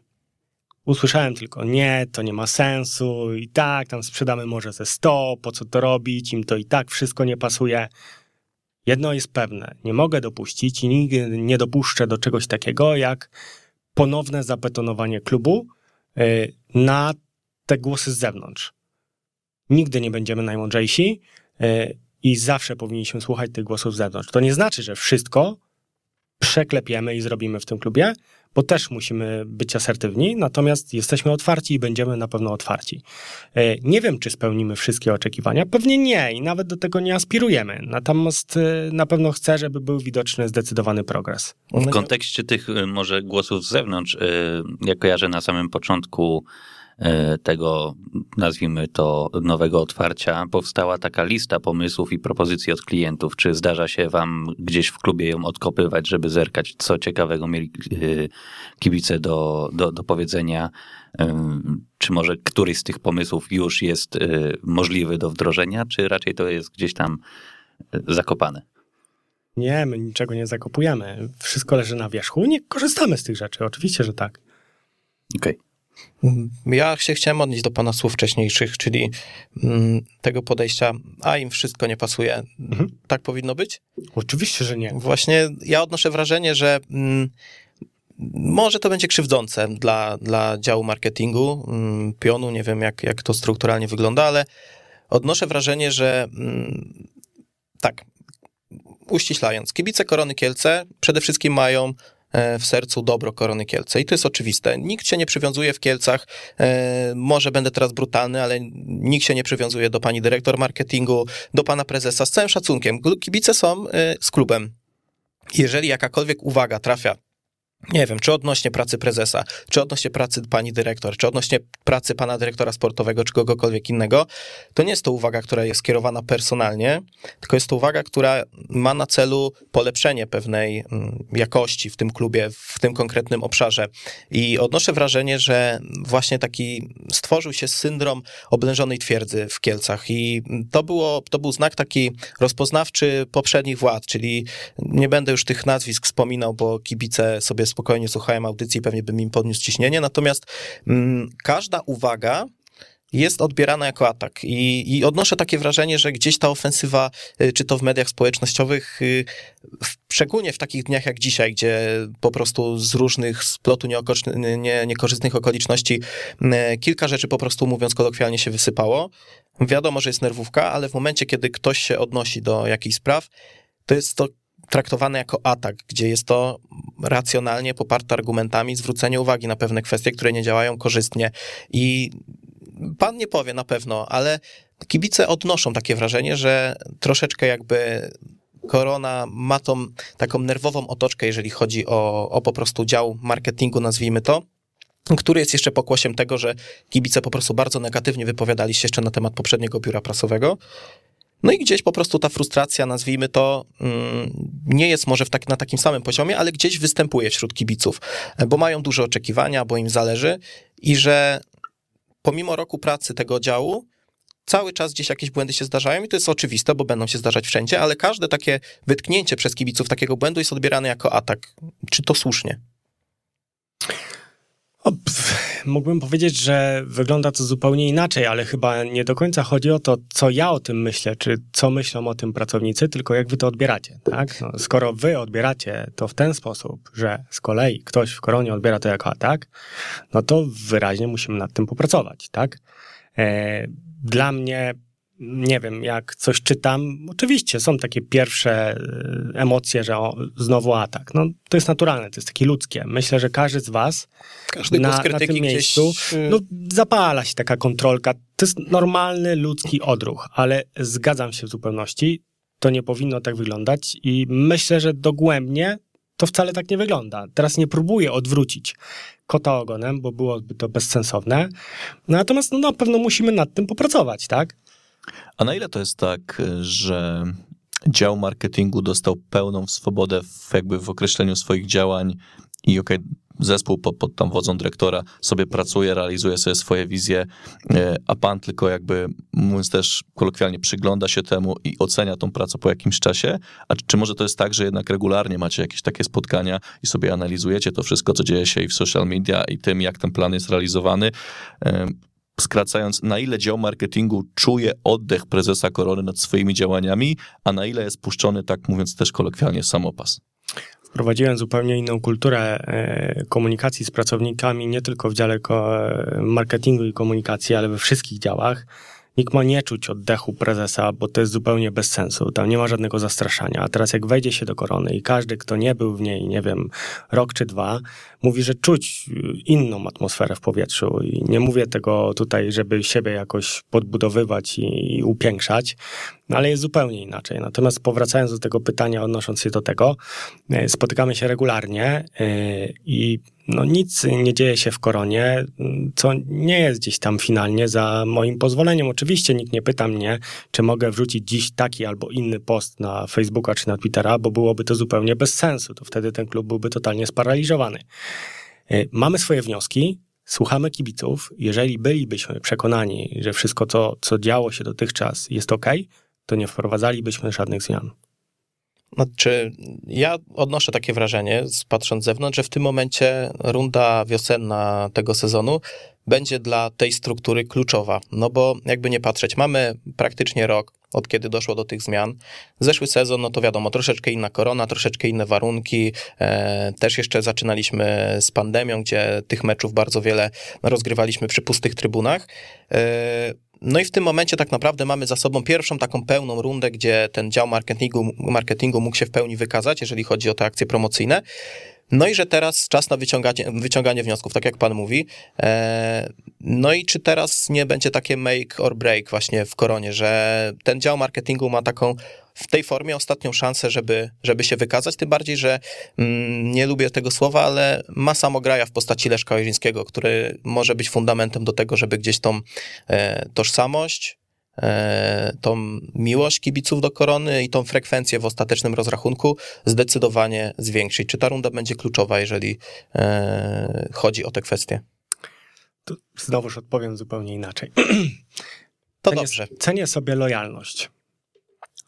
Usłyszałem tylko, nie, to nie ma sensu, i tak, tam sprzedamy może ze 100, po co to robić, im to i tak wszystko nie pasuje. Jedno jest pewne, nie mogę dopuścić i nigdy nie dopuszczę do czegoś takiego, jak ponowne zabetonowanie klubu e, na te głosy z zewnątrz. Nigdy nie będziemy najmądrzejsi e, i zawsze powinniśmy słuchać tych głosów z zewnątrz. To nie znaczy, że wszystko przeklepiemy i zrobimy w tym klubie, bo też musimy być asertywni, natomiast jesteśmy otwarci i będziemy na pewno otwarci. E, Nie wiem, czy spełnimy wszystkie oczekiwania, pewnie nie i nawet do tego nie aspirujemy, natomiast e, na pewno chcę, żeby był widoczny zdecydowany progres. W kontekście tych y, może głosów z zewnątrz, y, ja kojarzę na samym początku tego, nazwijmy to, nowego otwarcia, powstała taka lista pomysłów i propozycji od klientów. Czy zdarza się wam gdzieś w klubie ją odkopywać, żeby zerkać, co ciekawego mieli y, kibice do, do, do powiedzenia? Y, Czy może któryś z tych pomysłów już jest możliwy do wdrożenia, czy raczej to jest gdzieś tam zakopane? Nie, my niczego nie zakopujemy. Wszystko leży na wierzchu. Nie korzystamy z tych rzeczy, oczywiście, że tak. Okej. Ja się chciałem odnieść do pana słów wcześniejszych, czyli mm, tego podejścia, a im wszystko nie pasuje. Mhm. Tak powinno być? Oczywiście, że nie. Właśnie ja odnoszę wrażenie, że mm, może to będzie krzywdzące dla, dla działu marketingu, mm, pionu, nie wiem jak, jak to strukturalnie wygląda, ale odnoszę wrażenie, że tak, uściślając, kibice Korony Kielce przede wszystkim mają w sercu dobro Korony Kielce i to jest oczywiste. Nikt się nie przywiązuje w Kielcach, e, może będę teraz brutalny, ale nikt się nie przywiązuje do pani dyrektor marketingu, do pana prezesa, z całym szacunkiem. Kibice są e, z klubem. Jeżeli jakakolwiek uwaga trafia nie wiem, czy odnośnie pracy prezesa, czy odnośnie pracy pani dyrektor, czy odnośnie pracy pana dyrektora sportowego, czy kogokolwiek innego, to nie jest to uwaga, która jest skierowana personalnie, tylko jest to uwaga, która ma na celu polepszenie pewnej mm, jakości w tym klubie, w tym konkretnym obszarze. I odnoszę wrażenie, że właśnie taki stworzył się syndrom oblężonej twierdzy w Kielcach i to, było, to był znak taki rozpoznawczy poprzednich władz, czyli nie będę już tych nazwisk wspominał, bo kibice sobie spokojnie słuchałem audycji, pewnie bym im podniósł ciśnienie, natomiast mm, każda uwaga jest odbierana jako atak I, i odnoszę takie wrażenie, że gdzieś ta ofensywa, y, czy to w mediach społecznościowych, y, szczególnie w takich dniach jak dzisiaj, gdzie po prostu z różnych splotu nie, niekorzystnych okoliczności y, kilka rzeczy po prostu mówiąc kolokwialnie się wysypało. Wiadomo, że jest nerwówka, ale w momencie, kiedy ktoś się odnosi do jakichś spraw, to jest to traktowane jako atak, gdzie jest to racjonalnie poparte argumentami zwrócenie uwagi na pewne kwestie, które nie działają korzystnie. I pan nie powie na pewno, ale kibice odnoszą takie wrażenie, że troszeczkę jakby korona ma tą taką nerwową otoczkę, jeżeli chodzi o, o po prostu dział marketingu, nazwijmy to, który jest jeszcze pokłosiem tego, że kibice po prostu bardzo negatywnie wypowiadali się jeszcze na temat poprzedniego biura prasowego. No i gdzieś po prostu ta frustracja, nazwijmy to, mm, nie jest może tak, na takim samym poziomie, ale gdzieś występuje wśród kibiców, bo mają duże oczekiwania, bo im zależy i że pomimo roku pracy tego działu, cały czas gdzieś jakieś błędy się zdarzają i to jest oczywiste, bo będą się zdarzać wszędzie, ale każde takie wytknięcie przez kibiców takiego błędu jest odbierane jako atak. Czy to słusznie? O, mógłbym powiedzieć, że wygląda to zupełnie inaczej, ale chyba nie do końca chodzi o to, co ja o tym myślę, czy co myślą o tym pracownicy, tylko jak wy to odbieracie, tak? No, skoro wy odbieracie to w ten sposób, że z kolei ktoś w koronie odbiera to jako atak, no to wyraźnie musimy nad tym popracować, tak? E, dla mnie nie wiem, jak coś czytam, oczywiście są takie pierwsze e, emocje, że o, znowu atak. No, to jest naturalne, to jest takie ludzkie. Myślę, że każdy z was każdy na, na tym miejscu gdzieś... No, zapala się taka kontrolka. To jest normalny ludzki odruch, ale zgadzam się w zupełności. To nie powinno tak wyglądać i myślę, że dogłębnie to wcale tak nie wygląda. Teraz nie próbuję odwrócić kota ogonem, bo byłoby to bezsensowne. Natomiast no, na pewno musimy nad tym popracować, tak? A na ile to jest tak, że dział marketingu dostał pełną swobodę w, jakby w określeniu swoich działań i okej, okay, zespół pod, pod tam wodzą dyrektora sobie pracuje, realizuje sobie swoje wizje, e, a pan tylko jakby, mówiąc też kolokwialnie, przygląda się temu i ocenia tą pracę po jakimś czasie? A czy, czy może to jest tak, że jednak regularnie macie jakieś takie spotkania i sobie analizujecie to wszystko, co dzieje się i w social media i tym, jak ten plan jest realizowany? Skracając, na ile dział marketingu czuje oddech prezesa Korony nad swoimi działaniami, a na ile jest puszczony, tak mówiąc też kolokwialnie, samopas. Wprowadziłem zupełnie inną kulturę e, komunikacji z pracownikami, nie tylko w dziale e, marketingu i komunikacji, ale we wszystkich działach. Nikt ma nie czuć oddechu prezesa, bo to jest zupełnie bez sensu. Tam nie ma żadnego zastraszania. A teraz jak wejdzie się do korony i każdy, kto nie był w niej, nie wiem, rok czy dwa, mówi, że czuć inną atmosferę w powietrzu. I nie mówię tego tutaj, żeby siebie jakoś podbudowywać i upiększać, no ale jest zupełnie inaczej. Natomiast powracając do tego pytania, odnosząc się do tego, e, spotykamy się regularnie e, i no nic nie dzieje się w koronie, co nie jest gdzieś tam finalnie za moim pozwoleniem. Oczywiście nikt nie pyta mnie, czy mogę wrzucić dziś taki albo inny post na Facebooka czy na Twittera, bo byłoby to zupełnie bez sensu. To wtedy ten klub byłby totalnie sparaliżowany. E, mamy swoje wnioski, słuchamy kibiców. Jeżeli bylibyśmy przekonani, że wszystko, co, co działo się dotychczas jest ok, to nie wprowadzalibyśmy żadnych zmian. Znaczy, ja odnoszę takie wrażenie, patrząc z zewnątrz, że w tym momencie runda wiosenna tego sezonu będzie dla tej struktury kluczowa. No bo jakby nie patrzeć, mamy praktycznie rok, od kiedy doszło do tych zmian. Zeszły sezon, no to wiadomo, troszeczkę inna korona, troszeczkę inne warunki. E, też jeszcze zaczynaliśmy z pandemią, gdzie tych meczów bardzo wiele rozgrywaliśmy przy pustych trybunach. E, no i w tym momencie tak naprawdę mamy za sobą pierwszą taką pełną rundę, gdzie ten dział marketingu, marketingu mógł się w pełni wykazać, jeżeli chodzi o te akcje promocyjne. No i że teraz czas na wyciąganie, wyciąganie wniosków, tak jak pan mówi. E, no i czy teraz nie będzie takie make or break właśnie w koronie, że ten dział marketingu ma taką w tej formie ostatnią szansę, żeby, żeby się wykazać, tym bardziej, że mm, nie lubię tego słowa, ale ma samograja w postaci Leszka Ojrzyńskiego, który może być fundamentem do tego, żeby gdzieś tą e, tożsamość, e, tą miłość kibiców do korony i tą frekwencję w ostatecznym rozrachunku zdecydowanie zwiększyć. Czy ta runda będzie kluczowa, jeżeli e, chodzi o te kwestie? Znowuż odpowiem zupełnie inaczej. To cenię, dobrze. Cenię sobie lojalność.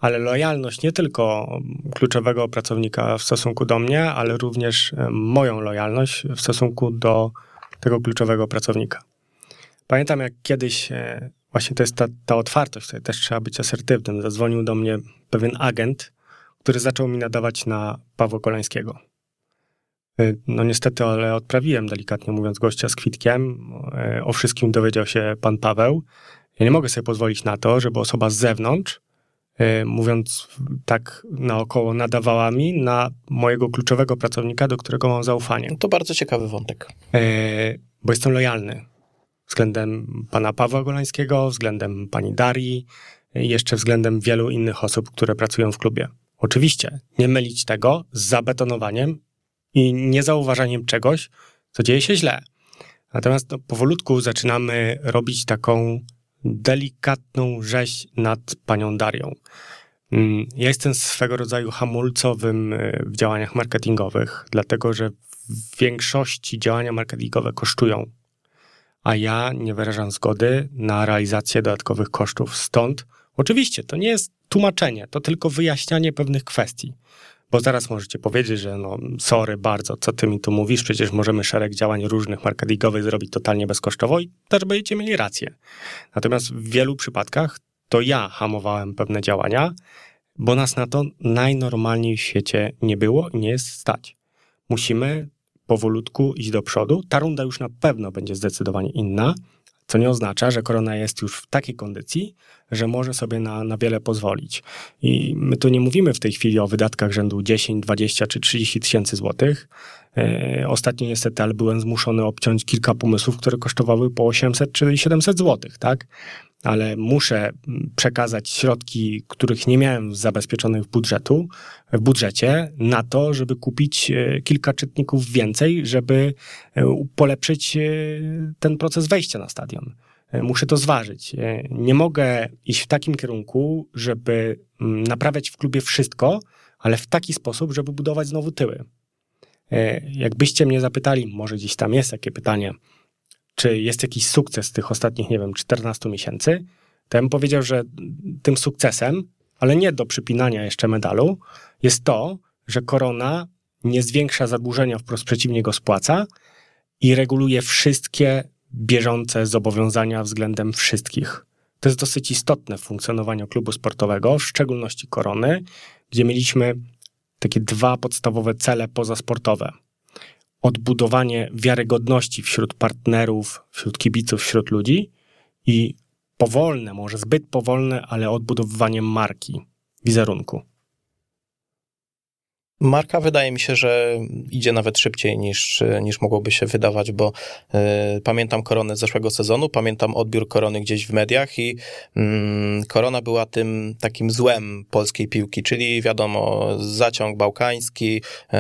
Ale lojalność nie tylko kluczowego pracownika w stosunku do mnie, ale również e, moją lojalność w stosunku do tego kluczowego pracownika. Pamiętam, jak kiedyś, e, właśnie to jest ta, ta otwartość, tutaj też trzeba być asertywnym. Zadzwonił do mnie pewien agent, który zaczął mi nadawać na Pawła Kolańskiego. E, no niestety, ale odprawiłem, delikatnie mówiąc, gościa z kwitkiem. O wszystkim dowiedział się pan Paweł. Ja nie mogę sobie pozwolić na to, żeby osoba z zewnątrz, mówiąc tak naokoło, nadawała mi na mojego kluczowego pracownika, do którego mam zaufanie. To bardzo ciekawy wątek. Yy, bo jestem lojalny względem pana Pawła Golańskiego, względem pani Darii jeszcze względem wielu innych osób, które pracują w klubie. Oczywiście, nie mylić tego z zabetonowaniem i niezauważaniem czegoś, co dzieje się źle. Natomiast no, powolutku zaczynamy robić taką delikatną rzeź nad panią Darią. Mm, ja jestem swego rodzaju hamulcowym y, w działaniach marketingowych, dlatego że w większości działania marketingowe kosztują, a ja nie wyrażam zgody na realizację dodatkowych kosztów. Stąd, oczywiście, to nie jest tłumaczenie, to tylko wyjaśnianie pewnych kwestii. Bo zaraz możecie powiedzieć, że no sorry bardzo, co ty mi tu mówisz, przecież możemy szereg działań różnych marketingowych zrobić totalnie bezkosztowo i też będziecie mieli rację. Natomiast w wielu przypadkach to ja hamowałem pewne działania, bo nas na to najnormalniej w świecie nie było i nie jest stać. Musimy powolutku iść do przodu. Ta runda już na pewno będzie zdecydowanie inna, co nie oznacza, że korona jest już w takiej kondycji, że może sobie na, na wiele pozwolić. I my tu nie mówimy w tej chwili o wydatkach rzędu 10, 20 czy 30 tysięcy złotych. E, ostatnio niestety, ale byłem zmuszony obciąć kilka pomysłów, które kosztowały po 800 czy 700 złotych, tak? ale muszę przekazać środki, których nie miałem zabezpieczonych w budżetu, w budżecie, na to, żeby kupić e, kilka czytników więcej, żeby e, polepszyć ten proces wejścia na stadion. Muszę to zważyć. Nie mogę iść w takim kierunku, żeby naprawiać w klubie wszystko, ale w taki sposób, żeby budować znowu tyły. Jakbyście mnie zapytali, może gdzieś tam jest takie pytanie, czy jest jakiś sukces tych ostatnich, nie wiem, 14 miesięcy, to ja bym powiedział, że tym sukcesem, ale nie do przypinania jeszcze medalu, jest to, że korona nie zwiększa zadłużenia, wprost przeciwnie go spłaca i reguluje wszystkie bieżące zobowiązania względem wszystkich. To jest dosyć istotne w funkcjonowaniu klubu sportowego, w szczególności korony, gdzie mieliśmy takie dwa podstawowe cele pozasportowe odbudowanie wiarygodności wśród partnerów, wśród kibiców, wśród ludzi i powolne, może zbyt powolne, ale odbudowywanie marki, wizerunku. Marka wydaje mi się, że idzie nawet szybciej niż, niż mogłoby się wydawać, bo y, pamiętam koronę z zeszłego sezonu, pamiętam odbiór korony gdzieś w mediach i y, korona była tym takim złem polskiej piłki, czyli wiadomo, zaciąg bałkański y,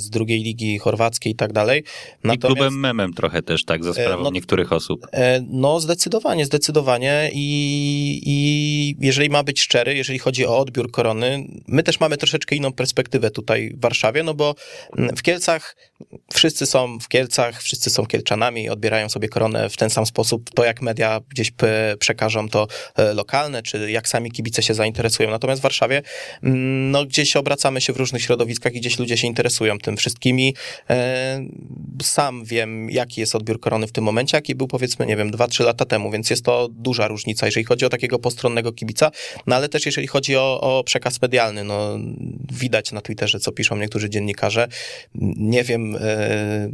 z drugiej ligi chorwackiej i tak dalej. Natomiast, I klubem memem trochę też, tak, za sprawą no, niektórych osób. No, zdecydowanie, zdecydowanie i, i jeżeli ma być szczery, jeżeli chodzi o odbiór korony, my też mamy troszeczkę inną perspektywę tutaj tutaj w Warszawie, no bo mm, w Kielcach wszyscy są w Kielcach, wszyscy są Kielczanami, odbierają sobie koronę w ten sam sposób. To jak media gdzieś przekażą to e, lokalne, czy jak sami kibice się zainteresują. Natomiast w Warszawie, mm, no gdzieś obracamy się w różnych środowiskach i gdzieś ludzie się interesują tym wszystkimi. E, sam wiem, jaki jest odbiór korony w tym momencie, jaki był powiedzmy, nie wiem, 2-3 lata temu, więc jest to duża różnica, jeżeli chodzi o takiego postronnego kibica, no ale też jeżeli chodzi o, o przekaz medialny, no widać na Twitterze co piszą niektórzy dziennikarze. Nie wiem, e,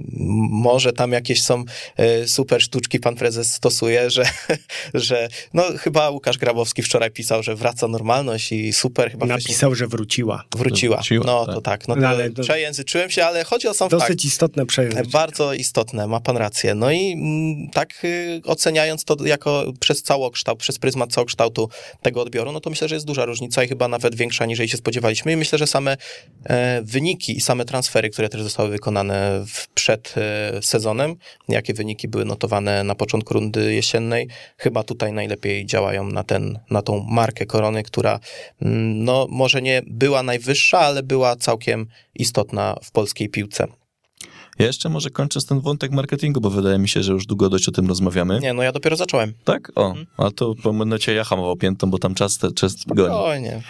może tam jakieś są e, super sztuczki pan prezes stosuje, że, [LAUGHS] że no chyba Łukasz Grabowski wczoraj pisał, że wraca normalność i super. Chyba Napisał, że wróciła. Wróciła. Wróciła, no tak. to tak. No No, to ale to- przejęzyczyłem się, ale chodzi o sam Dosyć fakt. istotne przejęzyczenie. Bardzo istotne, ma pan rację. No i mm, tak y, oceniając to jako przez całokształt, przez pryzmat całokształtu tego odbioru, no to myślę, że jest duża różnica i chyba nawet większa niż się spodziewaliśmy. I myślę, że same e, wyniki i same transfery, które też zostały wykonane w, przed e, sezonem, jakie wyniki były notowane na początku rundy jesiennej, chyba tutaj najlepiej działają na, ten, na tą markę korony, która mm, no może nie była najwyższa, ale była całkiem istotna w polskiej piłce. Ja jeszcze może kończąc ten wątek marketingu, bo wydaje mi się, że już długo dość o tym rozmawiamy. Nie, no ja dopiero zacząłem. Tak? O, Mhm. a to będę cię ja hamował piętą, bo tam czas, czas goni. Spokojnie. E,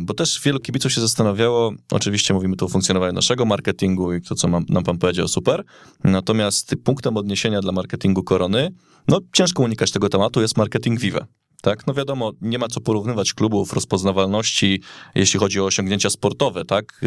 Bo też wielu kibiców się zastanawiało, oczywiście mówimy tu o funkcjonowaniu naszego marketingu i to, co nam pan powiedział, super. Natomiast punktem odniesienia dla marketingu Korony, no ciężko unikać tego tematu, jest marketing Vive. Tak, no wiadomo, nie ma co porównywać klubów, rozpoznawalności, jeśli chodzi o osiągnięcia sportowe, tak,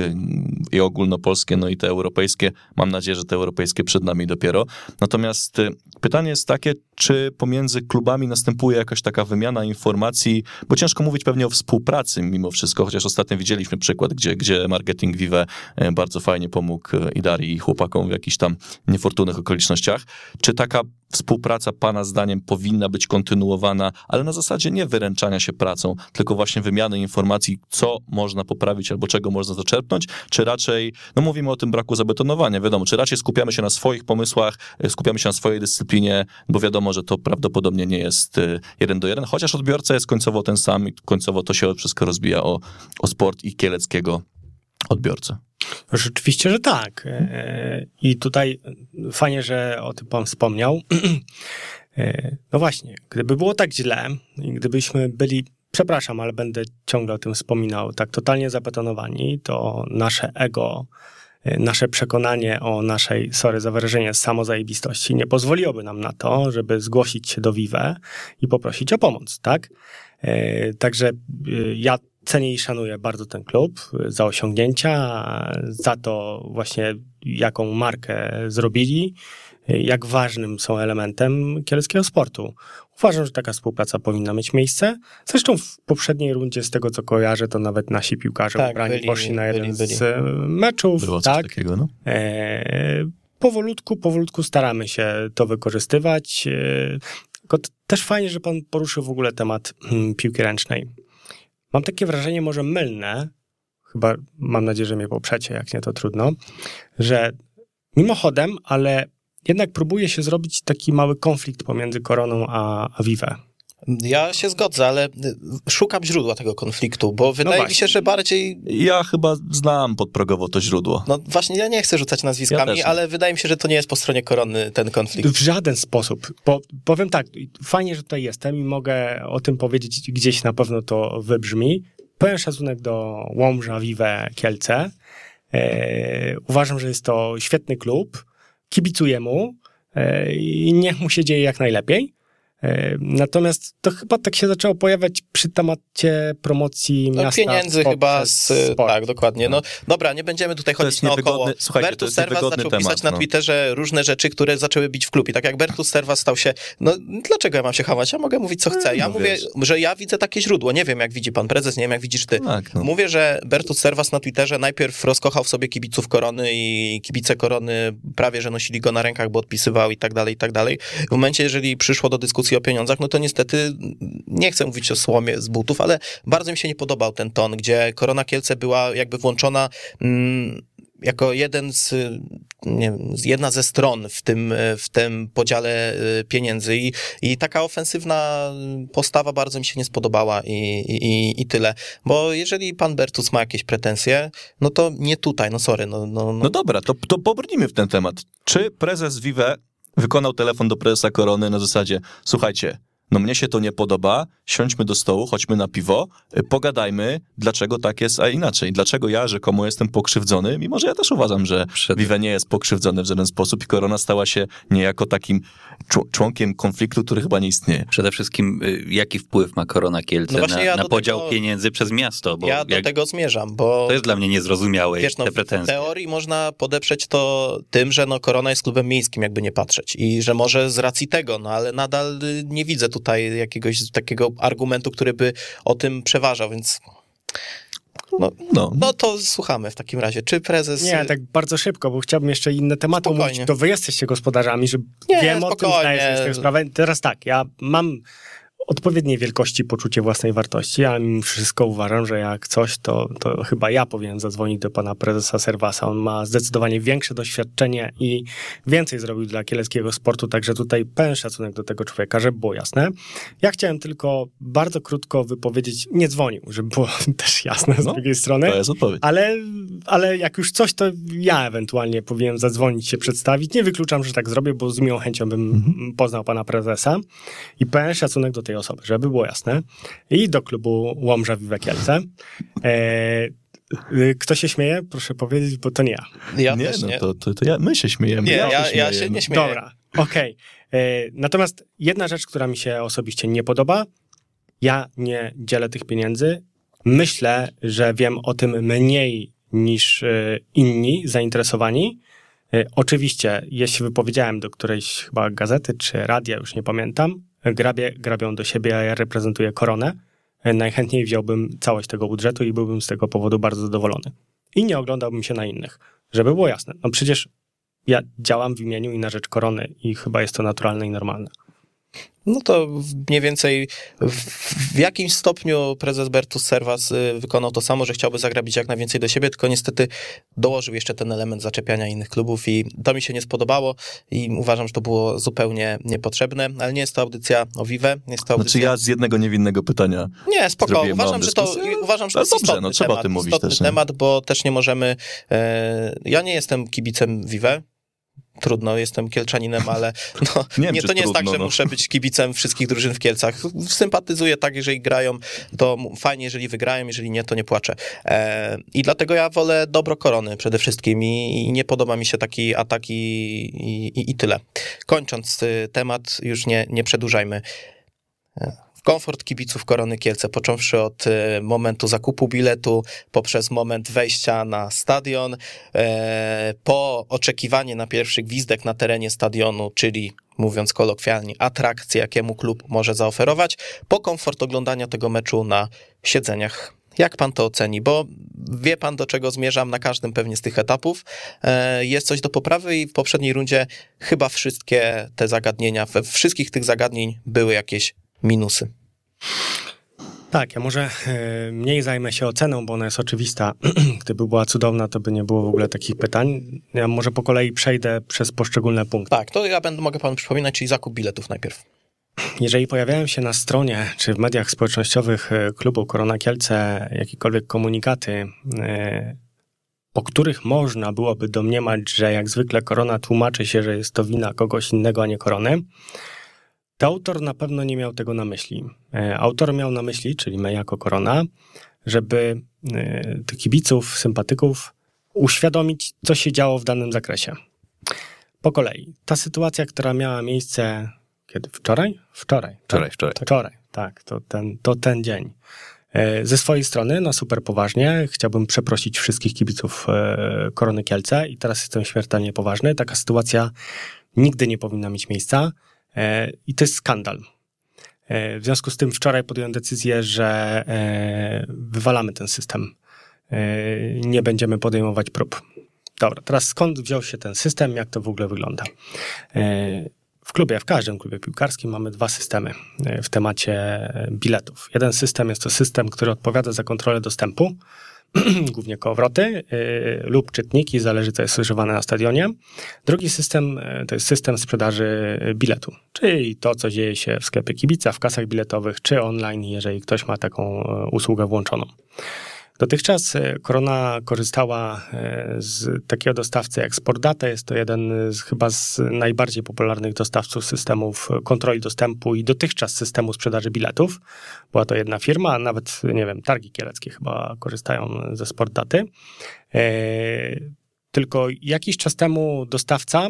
i ogólnopolskie, no i te europejskie. Mam nadzieję, że te europejskie przed nami dopiero. Natomiast y, pytanie jest takie, czy pomiędzy klubami następuje jakaś taka wymiana informacji, bo ciężko mówić pewnie o współpracy mimo wszystko, chociaż ostatnio widzieliśmy przykład, gdzie, gdzie marketing Vive y, bardzo fajnie pomógł y, i Darii i chłopakom w jakichś tam niefortunnych okolicznościach. Czy taka współpraca Pana zdaniem powinna być kontynuowana, ale na zasadzie nie wyręczania się pracą, tylko właśnie wymiany informacji, co można poprawić albo czego można zaczerpnąć, czy raczej, no mówimy o tym braku zabetonowania, wiadomo, czy raczej skupiamy się na swoich pomysłach, y, skupiamy się na swojej dyscyplinie, bo wiadomo, że to prawdopodobnie nie jest y, jeden do jeden, chociaż odbiorca jest końcowo ten sam i końcowo to się wszystko rozbija o, o sport i kieleckiego odbiorcę. Rzeczywiście, że tak. E, I tutaj fajnie, że o tym pan wspomniał. [CLEARS THROAT] E, No właśnie, gdyby było tak źle gdybyśmy byli, przepraszam, ale będę ciągle o tym wspominał, tak totalnie zabetonowani, to nasze ego, e, nasze przekonanie o naszej, sorry za wyrażenie, samozajebistości nie pozwoliłoby nam na to, żeby zgłosić się do Vive i poprosić o pomoc, tak? Także ja cenię i szanuję bardzo ten klub za osiągnięcia, za to właśnie jaką markę zrobili, jak ważnym są elementem kieleckiego sportu. Uważam, że taka współpraca powinna mieć miejsce. Zresztą w poprzedniej rundzie, z tego co kojarzę, to nawet nasi piłkarze Tak, ubrani byli- poszli na jeden byli- byli. z e, meczów. Było coś tak? takiego, no? E, powolutku, powolutku staramy się to wykorzystywać. E, też fajnie, że pan poruszył w ogóle temat mm, piłki ręcznej. Mam takie wrażenie, może mylne, chyba mam nadzieję, że mnie poprzecie, jak nie to trudno, że mimochodem, ale jednak próbuje się zrobić taki mały konflikt pomiędzy Koroną a, a Vive. Ja się zgodzę, ale y, szukam źródła tego konfliktu, bo wydaje mi właśnie. się, że bardziej. Ja chyba znam podprogowo to źródło. No właśnie, ja nie chcę rzucać nazwiskami, Ja ale wydaje mi się, że to nie jest po stronie korony ten konflikt. W żaden sposób. Bo, powiem tak, fajnie, że tutaj jestem i mogę o tym powiedzieć, gdzieś na pewno to wybrzmi. Pełen szacunek do Łomża, Vive, Kielce. E, uważam, że jest to świetny klub. Kibicuję mu e, i niech mu się dzieje jak najlepiej. Natomiast to chyba tak się zaczęło pojawiać przy temacie promocji No, miasta. pieniędzy chyba z. sport. Tak, dokładnie. No dobra, nie będziemy tutaj To chodzić jest naokoło. słuchajcie, to Bertus niewygodny zaczął temat, pisać na no. Twitterze różne rzeczy, które zaczęły bić w klub. I tak jak Bertus Serwas stał się. No dlaczego ja mam się hamować? Ja mogę mówić co chcę. Ja no mówię, wiesz. że ja widzę takie źródło. Nie wiem, jak widzi pan prezes, nie wiem, jak widzisz ty. Tak, no. Mówię, że Bertus Serwas na Twitterze najpierw rozkochał w sobie kibiców Korony i kibice Korony prawie, że nosili go na rękach, bo odpisywał i tak dalej, i tak dalej. W momencie, jeżeli przyszło do dyskusji o pieniądzach, no to niestety nie chcę mówić o słomie z butów, ale bardzo mi się nie podobał ten ton, gdzie Korona Kielce była jakby włączona mm, jako jeden z, wiem, jedna ze stron w tym, w tym podziale y, pieniędzy i, i taka ofensywna postawa bardzo mi się nie spodobała i, i, i tyle. Bo jeżeli pan Bertus ma jakieś pretensje, no to nie tutaj, no sorry, no, no, no. No dobra, to, to pobrnijmy w ten temat. Czy prezes Vive wykonał telefon do prezesa Korony na zasadzie, słuchajcie, no mnie się to nie podoba, siądźmy do stołu, chodźmy na piwo, y, pogadajmy, dlaczego tak jest, a inaczej. Dlaczego ja rzekomo jestem pokrzywdzony, mimo że ja też uważam, że Przed- Vive nie jest pokrzywdzony w żaden sposób i Korona stała się niejako takim członkiem konfliktu, który chyba nie istnieje. Przede wszystkim, y, jaki wpływ ma Korona Kielce No na, ja na podział tego- pieniędzy przez miasto? Bo ja do jak, tego zmierzam, bo to jest dla mnie niezrozumiałe, wiesz, no, te w pretensje. teorii można podeprzeć to tym, że no, Korona jest klubem miejskim, jakby nie patrzeć. I że może z racji tego, no ale nadal y, nie widzę tutaj jakiegoś takiego argumentu, który by o tym przeważał, więc no, No, no to słuchamy w takim razie. Czy prezes... Nie, tak bardzo szybko, bo chciałbym jeszcze inne tematy Spokojnie. omówić. To wy jesteście gospodarzami, że Nie, wiem o tym, spokojnie. zdaję sobie sprawę. Teraz tak, ja mam odpowiedniej wielkości poczucie własnej wartości, a mimo wszystko uważam, że jak coś, to, to chyba ja powinienem zadzwonić do pana prezesa Serwasa. On ma zdecydowanie większe doświadczenie i więcej zrobił dla kieleckiego sportu, także tutaj pełen szacunek do tego człowieka, żeby było jasne. Ja chciałem tylko bardzo krótko wypowiedzieć, nie dzwonił, żeby było [LAUGHS] też jasne z No, drugiej strony. to jest odpowiedź. Ale, ale jak już coś, to ja ewentualnie powinienem zadzwonić, się przedstawić. Nie wykluczam, że tak zrobię, bo z miłą chęcią bym Mhm. poznał pana prezesa i pełen szacunek do tej osoby, żeby było jasne. I do klubu Łomża Vive Kielce. E, y, kto się śmieje? Proszę powiedzieć, bo to nie ja. Ja nie, też no nie. to, to, to ja, my się śmiejemy. Nie, ja, ja, śmieję. się nie śmieję. Dobra, okej. E, Natomiast jedna rzecz, która mi się osobiście nie podoba, ja nie dzielę tych pieniędzy. Myślę, że wiem o tym mniej niż e, inni zainteresowani. E, Oczywiście, jeśli wypowiedziałem do którejś chyba gazety czy radia, już nie pamiętam, grabie, grabią do siebie, a ja reprezentuję koronę. Najchętniej wziąłbym całość tego budżetu i byłbym z tego powodu bardzo zadowolony. I nie oglądałbym się na innych. Żeby było jasne. No przecież ja działam w imieniu i na rzecz korony i chyba jest to naturalne i normalne. No to mniej więcej w, jakimś stopniu prezes Bertus Servas y, wykonał to samo, że chciałby zagrabić jak najwięcej do siebie, tylko niestety dołożył jeszcze ten element zaczepiania innych klubów i to mi się nie spodobało i uważam, że to było zupełnie niepotrzebne, ale nie jest to audycja o Vive, jest to audycja... Znaczy ja z jednego niewinnego pytania. Nie, spoko. Uważam, że to, uważam, że to jest dobrze, istotny no, trzeba o temat, tym mówić istotny też, nie? temat, bo też nie możemy... E, ja nie jestem kibicem Vive, Trudno, jestem kielczaninem, ale [LAUGHS] no, Nie nie, to nie jest tak, trudno, że no. muszę być kibicem wszystkich drużyn w Kielcach. Sympatyzuję tak, jeżeli grają, to fajnie, jeżeli wygrają, jeżeli nie, to nie płaczę. E, I dlatego ja wolę dobro korony przede wszystkim i, i nie podoba mi się taki atak i, i, i tyle. Kończąc y, temat, już nie, nie przedłużajmy. Komfort kibiców Korony Kielce, począwszy od e, momentu zakupu biletu, poprzez moment wejścia na stadion, e, po oczekiwanie na pierwszy gwizdek na terenie stadionu, czyli mówiąc kolokwialnie, atrakcje, jakiemu klub może zaoferować, po komfort oglądania tego meczu na siedzeniach. Jak pan to oceni? Bo wie pan, do czego zmierzam na każdym pewnie z tych etapów. E, Jest coś do poprawy i w poprzedniej rundzie chyba wszystkie te zagadnienia, wszystkich tych zagadnień były jakieś minusy. Tak, ja może e, mniej zajmę się oceną, bo ona jest oczywista. [CLEARS THROAT] Gdyby była cudowna, to by nie było w ogóle takich pytań. Ja może po kolei przejdę przez poszczególne punkty. Tak, to ja będę, mogę panu przypominać, czyli zakup biletów najpierw. Jeżeli pojawiają się na stronie czy w mediach społecznościowych e, klubu Korona Kielce jakiekolwiek komunikaty, e, po których można byłoby domniemać, że jak zwykle Korona tłumaczy się, że jest to wina kogoś innego, a nie Korony, to autor na pewno nie miał tego na myśli. E, Autor miał na myśli, czyli my jako Korona, żeby e, tych kibiców, sympatyków uświadomić, co się działo w danym zakresie. Po kolei. Ta sytuacja, która miała miejsce kiedy? Wczoraj? Wczoraj. tak. Wczoraj, wczoraj. Wczoraj, tak, to ten, to ten dzień. E, Ze swojej strony, no super poważnie, chciałbym przeprosić wszystkich kibiców Korony Kielce i teraz jestem śmiertelnie poważny. Taka sytuacja nigdy nie powinna mieć miejsca i to jest skandal. E, W związku z tym wczoraj podjąłem decyzję, że e, wywalamy ten system. E, Nie będziemy podejmować prób. Dobra, teraz skąd wziął się ten system, jak to w ogóle wygląda? E, W klubie, w każdym klubie piłkarskim mamy dwa systemy e, w temacie e, biletów. Jeden system jest to system, który odpowiada za kontrolę dostępu, [CLEARS THROAT] głównie kołowroty y, lub czytniki, zależy co jest używane na stadionie. Drugi system y, to jest system sprzedaży biletu, czyli to, co dzieje się w sklepie kibica, w kasach biletowych, czy online, jeżeli ktoś ma taką y, usługę włączoną. Dotychczas Korona korzystała z takiego dostawcy jak Sportdata. Jest to jeden z chyba z najbardziej popularnych dostawców systemów kontroli dostępu i dotychczas systemu sprzedaży biletów. Była to jedna firma, a nawet, nie wiem, targi kieleckie chyba korzystają ze Sportdaty. Tylko jakiś czas temu dostawca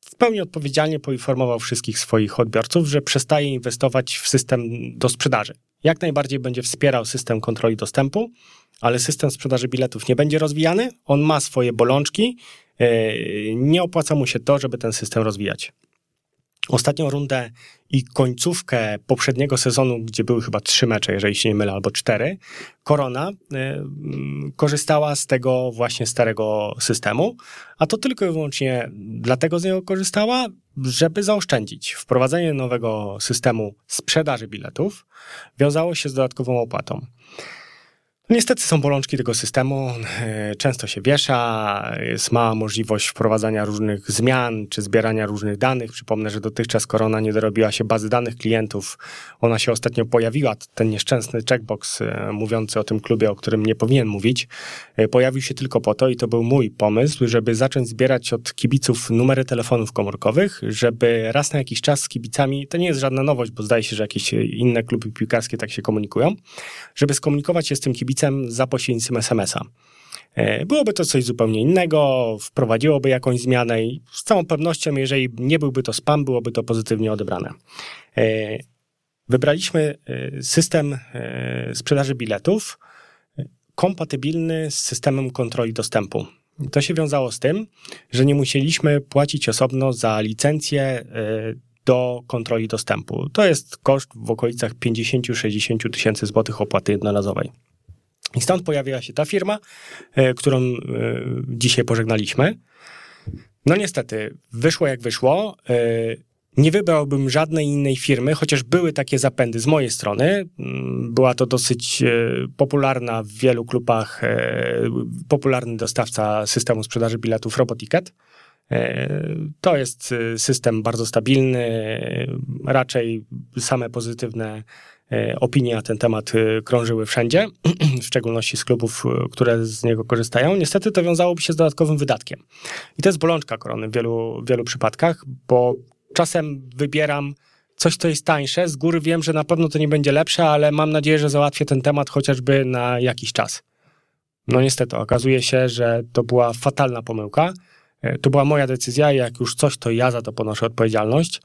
w pełni odpowiedzialnie poinformował wszystkich swoich odbiorców, że przestaje inwestować w system do sprzedaży. Jak najbardziej będzie wspierał system kontroli dostępu, ale system sprzedaży biletów nie będzie rozwijany. On ma swoje bolączki. E, nie opłaca mu się to, żeby ten system rozwijać. Ostatnią rundę i końcówkę poprzedniego sezonu, gdzie były chyba trzy mecze, jeżeli się nie mylę, albo cztery, Korona y, korzystała z tego właśnie starego systemu, a to tylko i wyłącznie dlatego z niego korzystała, żeby zaoszczędzić. Wprowadzenie nowego systemu sprzedaży biletów wiązało się z dodatkową opłatą. Niestety są bolączki tego systemu, e, często się wiesza, jest mała możliwość wprowadzania różnych zmian czy zbierania różnych danych. Przypomnę, że dotychczas korona nie dorobiła się bazy danych klientów. Ona się ostatnio pojawiła, ten nieszczęsny checkbox e, mówiący o tym klubie, o którym nie powinien mówić, e, pojawił się tylko po to i to był mój pomysł, żeby zacząć zbierać od kibiców numery telefonów komórkowych, żeby raz na jakiś czas z kibicami, to nie jest żadna nowość, bo zdaje się, że jakieś inne kluby piłkarskie tak się komunikują, żeby skomunikować się z tym kibicem za pośrednictwem SMS-a. E, byłoby to coś zupełnie innego, wprowadziłoby jakąś zmianę i z całą pewnością, jeżeli nie byłby to spam, byłoby to pozytywnie odebrane. E, wybraliśmy e, system sprzedaży biletów kompatybilny z systemem kontroli dostępu. To się wiązało z tym, że nie musieliśmy płacić osobno za licencję do kontroli dostępu. To jest koszt w okolicach 50-60 tysięcy złotych opłaty jednorazowej. I stąd pojawiła się ta firma, e, którą e, dzisiaj pożegnaliśmy. No niestety, wyszło jak wyszło. E, nie wybrałbym żadnej innej firmy, chociaż były takie zapędy z mojej strony. Mm, była to dosyć popularna w wielu klubach, popularny dostawca systemu sprzedaży biletów Roboticket. To jest system bardzo stabilny, raczej same pozytywne E, opinie na ten temat e, krążyły wszędzie, [CLEARS THROAT] w szczególności z klubów, e, które z niego korzystają. Niestety to wiązałoby się z dodatkowym wydatkiem. I to jest bolączka korony w wielu, wielu przypadkach, bo czasem wybieram coś, co jest tańsze. Z góry wiem, że na pewno to nie będzie lepsze, ale mam nadzieję, że załatwię ten temat chociażby na jakiś czas. No niestety, okazuje się, że to była fatalna pomyłka. To była moja decyzja, jak już coś, to ja za to ponoszę odpowiedzialność.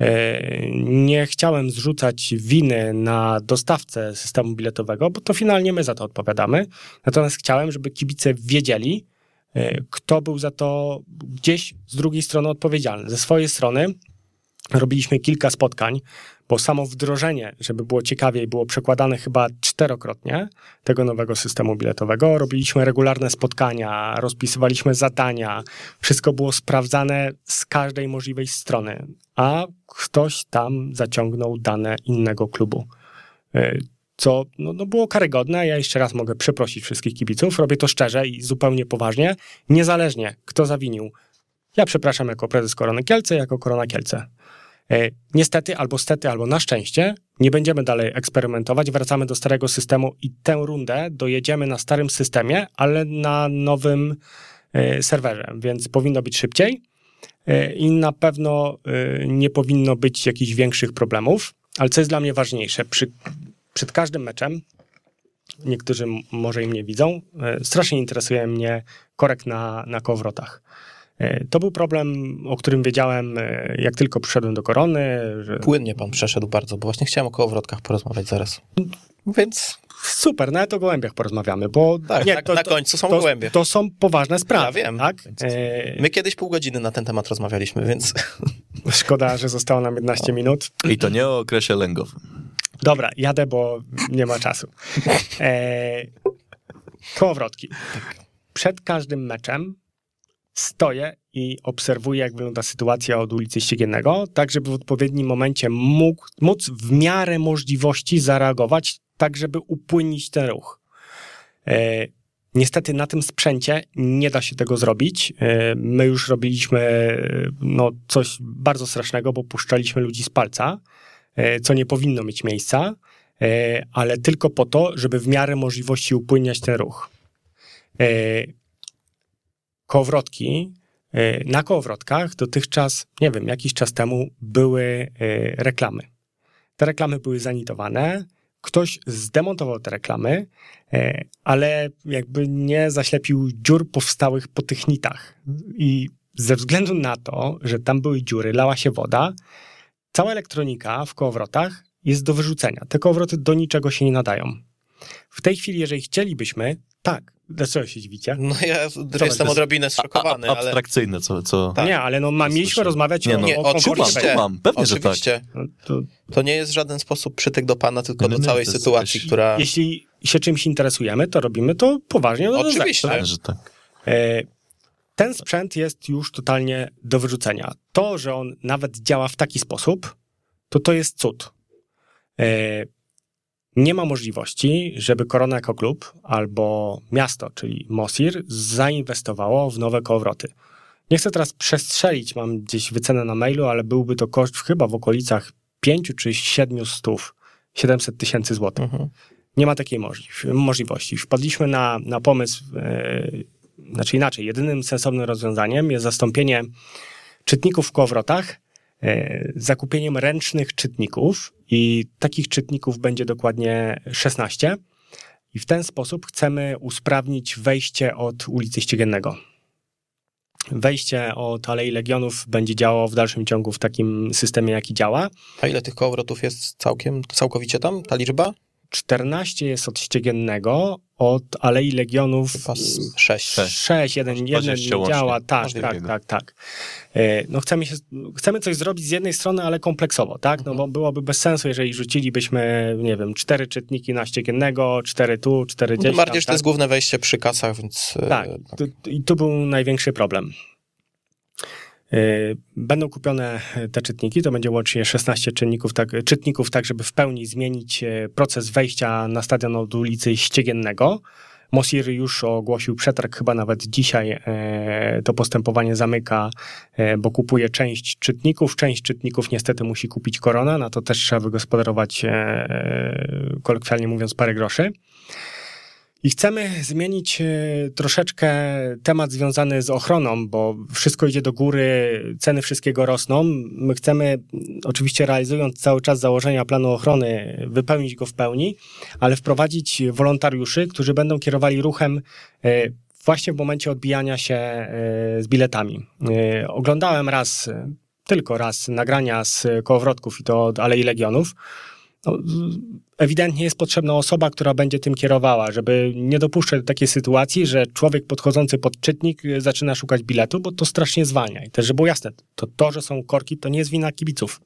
E, nie chciałem zrzucać winy na dostawcę systemu biletowego, bo to finalnie my za to odpowiadamy. Natomiast chciałem, żeby kibice wiedzieli, e, kto był za to gdzieś z drugiej strony odpowiedzialny. Ze swojej strony robiliśmy kilka spotkań bo samo wdrożenie, żeby było ciekawiej, było przekładane chyba czterokrotnie tego nowego systemu biletowego. Robiliśmy regularne spotkania, rozpisywaliśmy zadania, wszystko było sprawdzane z każdej możliwej strony, a ktoś tam zaciągnął dane innego klubu. E, co no, no było karygodne. Ja jeszcze raz mogę przeprosić wszystkich kibiców. Robię to szczerze i zupełnie poważnie, niezależnie kto zawinił. Ja przepraszam jako prezes Korony Kielce, jako Korona Kielce. E, niestety, albo stety, albo na szczęście, nie będziemy dalej eksperymentować, wracamy do starego systemu i tę rundę dojedziemy na starym systemie, ale na nowym e, serwerze, więc powinno być szybciej e, i na pewno nie powinno być jakichś większych problemów. Ale co jest dla mnie ważniejsze, przy, przed każdym meczem, niektórzy może i mnie widzą, strasznie interesuje mnie korek na, na kowrotach. E, to był problem, o którym wiedziałem, e, jak tylko przyszedłem do korony. Że... Płynnie pan przeszedł bardzo, bo właśnie chciałem o kołowrotkach porozmawiać zaraz. Więc. Super, nawet o gołębiach porozmawiamy, bo tak, nie, to, na końcu są to, gołębie. To są poważne sprawy. Ja wiem. Tak? E, My kiedyś pół godziny na ten temat rozmawialiśmy, więc. [LAUGHS] Szkoda, że zostało nam 15 minut. I to nie o okresie lęgowym. Dobra, jadę, bo nie ma czasu. E... Kołowrotki. Przed każdym meczem stoję i obserwuję, jak wygląda sytuacja od ulicy Ściegiennego, tak żeby w odpowiednim momencie mógł, móc w miarę możliwości zareagować, tak żeby upłynnić ten ruch. E, niestety na tym sprzęcie nie da się tego zrobić. E, my już robiliśmy no, coś bardzo strasznego, bo puszczaliśmy ludzi z palca, e, co nie powinno mieć miejsca. ale tylko po to, żeby w miarę możliwości upłyniać ten ruch. Kołowrotki, na kołowrotkach dotychczas, nie wiem, jakiś czas temu były reklamy. Te reklamy były zanitowane, ktoś zdemontował te reklamy, e, ale jakby nie zaślepił dziur powstałych po tych nitach. I ze względu na to, że tam były dziury, lała się woda, cała elektronika w kołowrotach jest do wyrzucenia. Te kołowroty do niczego się nie nadają. W tej chwili, jeżeli chcielibyśmy, tak, Dlaczego się dziwicie? No ja jestem odrobinę zszokowany, a, a, abstrakcyjne, co... co... Tak. Nie, ale no ma, mieliśmy rozmawiać nie, no, nie, o, o oczywiście, mam, pewnie, oczywiście. że tak. No, to... to... nie jest w żaden sposób przytyk do pana, tylko do całej sytuacji, coś... która... Jeśli się czymś interesujemy, to robimy to poważnie. No oczywiście. Tak, że tak. E, ten sprzęt jest już totalnie do wyrzucenia. To, że on nawet działa w taki sposób, to to jest cud. E, nie ma możliwości, żeby Korona jako klub albo miasto, czyli Mosir, zainwestowało w nowe kołowroty. Nie chcę teraz przestrzelić, mam gdzieś wycenę na mailu, ale byłby to koszt chyba w okolicach 5 czy 700, 700 tysięcy złotych. Mhm. Nie ma takiej możliwości. Wpadliśmy na, na pomysł, yy, znaczy inaczej, jedynym sensownym rozwiązaniem jest zastąpienie czytników w kołowrotach zakupieniem ręcznych czytników i takich czytników będzie dokładnie 16. I w ten sposób chcemy usprawnić wejście od ulicy Ściegiennego. Wejście od Alei Legionów będzie działało w dalszym ciągu w takim systemie, jaki działa. A ile tych kołowrotów jest całkiem, całkowicie tam, ta liczba? 14 jest od Ściegiennego, od Alei Legionów 6. 6, jeden, jeden nie działa, tak, tak, tak, tak. E, no chcemy, się, chcemy coś zrobić z jednej strony, ale kompleksowo, tak? No bo byłoby bez sensu, jeżeli rzucilibyśmy, nie wiem, cztery czytniki na Ściegiennego, cztery tu, cztery gdzieś. Tym bardziej, że tak? to jest główne wejście przy kasach, więc... E, tak, i tu był największy problem. Y, będą kupione te czytniki, to będzie łącznie 16 czynników, tak, czytników, tak żeby w pełni zmienić e, proces wejścia na stadion od ulicy Ściegiennego. Mosir już ogłosił przetarg, chyba nawet dzisiaj e, to postępowanie zamyka, e, bo kupuje część czytników. Część czytników niestety musi kupić korona, na to też trzeba wygospodarować, kolokwialnie mówiąc, parę groszy. I chcemy zmienić e, troszeczkę temat związany z ochroną, bo wszystko idzie do góry, ceny wszystkiego rosną. My chcemy, oczywiście realizując cały czas założenia planu ochrony, wypełnić go w pełni, ale wprowadzić wolontariuszy, którzy będą kierowali ruchem e, właśnie w momencie odbijania się e, z biletami. Oglądałem raz, tylko raz, nagrania z kołowrotków i to od Alei Legionów no, ewidentnie jest potrzebna osoba, która będzie tym kierowała, żeby nie dopuszczać do takiej sytuacji, że człowiek podchodzący pod czytnik zaczyna szukać biletu, bo to strasznie zwalnia. I też, żeby było jasne, to, to że są korki, to nie jest wina kibiców.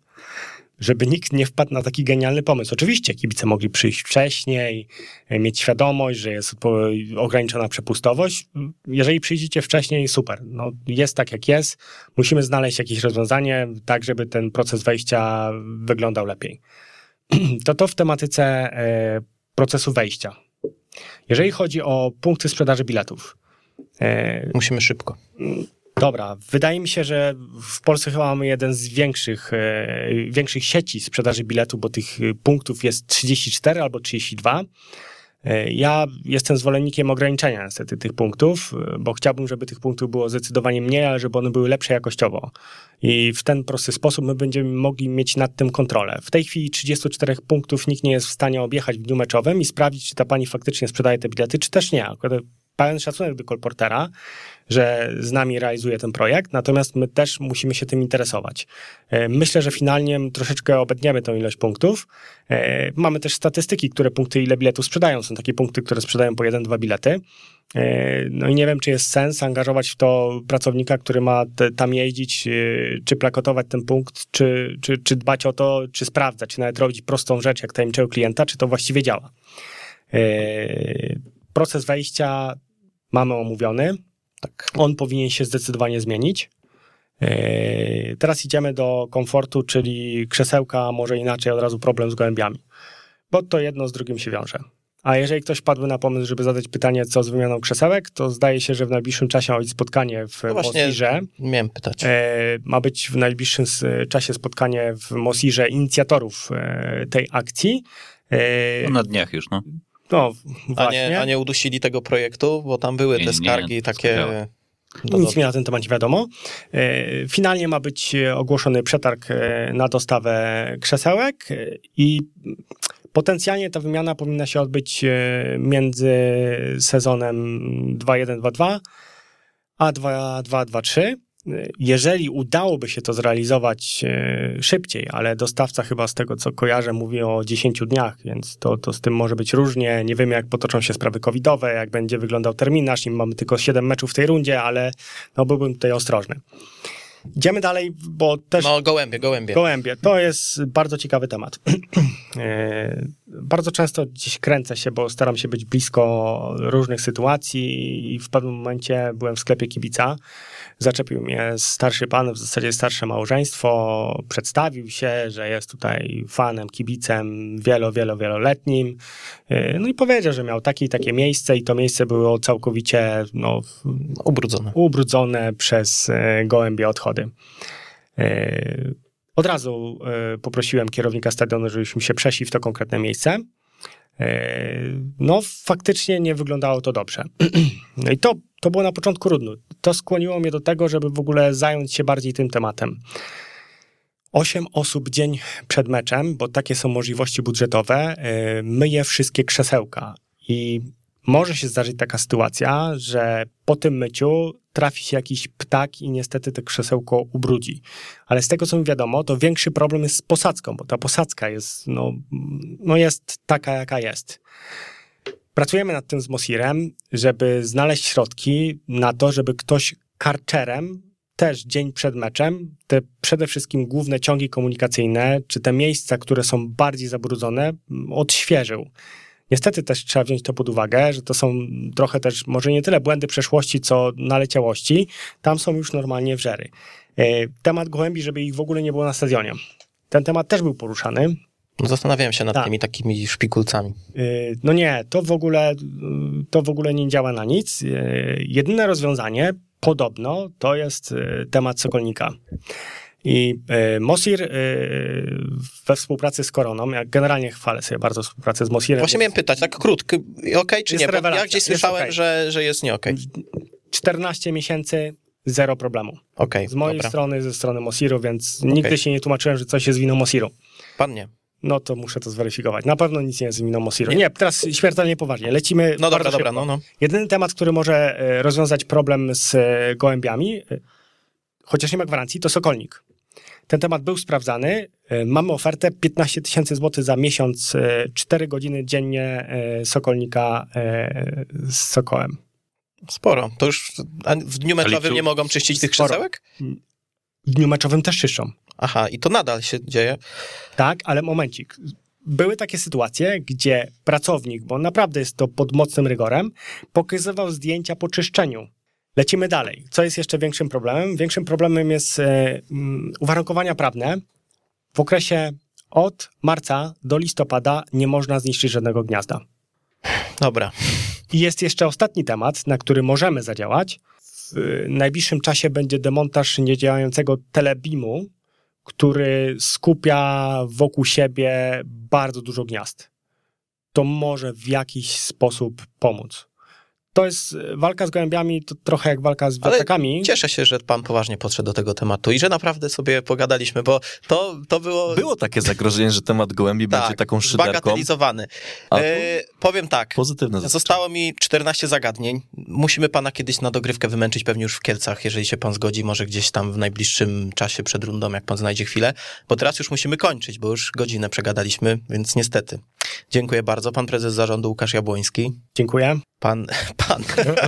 Żeby nikt nie wpadł na taki genialny pomysł. Oczywiście kibice mogli przyjść wcześniej, mieć świadomość, że jest ograniczona przepustowość. Jeżeli przyjdziecie wcześniej, super. No, jest tak, jak jest. Musimy znaleźć jakieś rozwiązanie, tak żeby ten proces wejścia wyglądał lepiej. [CLEARS THROAT] to to w tematyce e, procesu wejścia. Jeżeli chodzi o punkty sprzedaży biletów. E, Musimy szybko. Dobra, wydaje mi się, że w Polsce chyba mamy jeden z większych, e, większych sieci sprzedaży biletu, bo tych punktów jest 34 albo 32. E, ja jestem zwolennikiem ograniczenia niestety tych punktów, e, bo chciałbym, żeby tych punktów było zdecydowanie mniej, ale żeby one były lepsze jakościowo. I w ten prosty sposób my będziemy mogli mieć nad tym kontrolę. W tej chwili 34 punktów nikt nie jest w stanie objechać w dniu meczowym i sprawdzić, czy ta pani faktycznie sprzedaje te bilety, czy też nie. Pełen szacunek do kolportera, że z nami realizuje ten projekt, natomiast my też musimy się tym interesować. E, myślę, że finalnie troszeczkę obetniemy tą ilość punktów. E, mamy też statystyki, które punkty, ile biletów sprzedają. Są takie punkty, które sprzedają po jeden, dwa bilety. E, no i nie wiem, czy jest sens angażować w to pracownika, który ma te, tam jeździć, czy plakotować ten punkt, czy, czy, czy dbać o to, czy sprawdzać, czy nawet robić prostą rzecz jak tajemniczego klienta, czy to właściwie działa. Proces wejścia mamy omówiony. Tak. On powinien się zdecydowanie zmienić. E, teraz idziemy do komfortu, czyli krzesełka, może inaczej, od razu problem z gołębiami, bo to jedno z drugim się wiąże. A jeżeli ktoś padł na pomysł, żeby zadać pytanie, co z wymianą krzesełek, to zdaje się, że w najbliższym czasie ma być spotkanie w no Mosirze. Miałem pytać. E, ma być w najbliższym czasie spotkanie w Mosirze inicjatorów e, tej akcji. No na dniach już, no. No, A nie, a nie udusili tego projektu, bo tam były Nie, te nie, skargi takie... słyszałem. No Nic mi na ten temat nie wiadomo. E, Finalnie ma być ogłoszony przetarg e, na dostawę krzesełek e, i potencjalnie ta wymiana powinna się odbyć między sezonem 2-1-2-2 a 2-2-2-3. Jeżeli udałoby się to zrealizować e, szybciej, ale dostawca chyba z tego co kojarzę mówi o 10 dniach, więc to, to z tym może być różnie. Nie wiemy jak potoczą się sprawy covidowe, jak będzie wyglądał terminarz i mamy tylko 7 meczów w tej rundzie, ale no byłbym tutaj ostrożny. Idziemy dalej, bo też No, gołębie, gołębie. Gołębie, to jest bardzo ciekawy temat. [CLEARS THROAT] E, bardzo często gdzieś kręcę się, bo staram się być blisko różnych sytuacji i w pewnym momencie byłem w sklepie kibica. Zaczepił mnie starszy pan, w zasadzie starsze małżeństwo, przedstawił się, że jest tutaj fanem, kibicem wielo, wielo, wieloletnim. E, No i powiedział, że miał takie i takie miejsce i to miejsce było całkowicie no, Ubrudzone. ubrudzone przez e, gołębie odchody. E, Od razu poprosiłem kierownika stadionu, żebyśmy się przeszli w to konkretne miejsce. No, faktycznie nie wyglądało to dobrze. [CLEARS THROAT] No i to, to było na początku trudno. To skłoniło mnie do tego, żeby w ogóle zająć się bardziej tym tematem. Osiem osób dzień przed meczem, bo takie są możliwości budżetowe, e, myje wszystkie krzesełka. I może się zdarzyć taka sytuacja, że po tym myciu trafi się jakiś ptak i niestety to krzesełko ubrudzi. Ale z tego, co mi wiadomo, to większy problem jest z posadzką, bo ta posadzka jest, no, no jest taka, jaka jest. Pracujemy nad tym z Mosirem, żeby znaleźć środki na to, żeby ktoś karczerem też dzień przed meczem, te przede wszystkim główne ciągi komunikacyjne, czy te miejsca, które są bardziej zabrudzone, odświeżył. Niestety też trzeba wziąć to pod uwagę, że to są trochę też, może nie tyle błędy przeszłości, co naleciałości. Tam są już normalnie wrzery. E, Temat gołębi, żeby ich w ogóle nie było na stadionie. Ten temat też był poruszany. Zastanawiałem się nad Tak. tymi takimi szpikulcami. Yy, No nie, to w ogóle, yy, to w ogóle nie działa na nic. Yy, Jedyne rozwiązanie, podobno, to jest temat Sokolnika. I Mosir we współpracy z Koroną, ja generalnie chwalę sobie bardzo współpracę z Mosirem. Właśnie miałem pytać, tak krótko, okej czy nie? Bo ja gdzieś słyszałem, okej. że, że jest nie okej. 14 miesięcy, zero problemu. Okej, Z mojej dobra. strony, ze strony Mosiru, więc nigdy się nie tłumaczyłem, że coś jest winą Mosiru. Pan nie. No to muszę to zweryfikować. Na pewno nic nie jest winą Mosiru. Nie, teraz śmiertelnie poważnie. Lecimy No dobra, dobra, no, no. Jedyny temat, który może e, rozwiązać problem z e, gołębiami, e, chociaż nie ma gwarancji, to Sokolnik. Ten temat był sprawdzany. Mamy ofertę 15 tysięcy złotych za miesiąc, 4 godziny dziennie Sokolnika z Sokołem. Sporo. To już w dniu meczowym nie mogą czyścić tych krzesełek? W dniu meczowym też czyszczą. Aha, i to nadal się dzieje. Tak, ale momencik. Były takie sytuacje, gdzie pracownik, bo naprawdę jest to pod mocnym rygorem, pokazywał zdjęcia po czyszczeniu. Lecimy dalej. Co jest jeszcze większym problemem? Większym problemem jest e, mm, uwarunkowania prawne. W okresie od marca do listopada nie można zniszczyć żadnego gniazda. Dobra. I jest jeszcze ostatni temat, na który możemy zadziałać. W najbliższym czasie będzie demontaż niedziałającego telebimu, który skupia wokół siebie bardzo dużo gniazd. To może w jakiś sposób pomóc. To jest y, walka z gołębiami, to trochę jak walka z Ale wiatrakami. Cieszę się, że pan poważnie podszedł do tego tematu i że naprawdę sobie pogadaliśmy, bo to, to było... Było takie zagrożenie, że temat gołębi będzie taką szyderką. A tu E, powiem tak. Pozytywne zaskoczenie. Zostało mi 14 zagadnień. Musimy pana kiedyś na dogrywkę wymęczyć, pewnie już w Kielcach, jeżeli się pan zgodzi, może gdzieś tam w najbliższym czasie przed rundą, jak pan znajdzie chwilę, bo teraz już musimy kończyć, bo już godzinę przegadaliśmy, więc niestety. Dziękuję bardzo. Pan prezes zarządu Łukasz Jabłoński, Dziękuję. pan, [LAUGHS] pan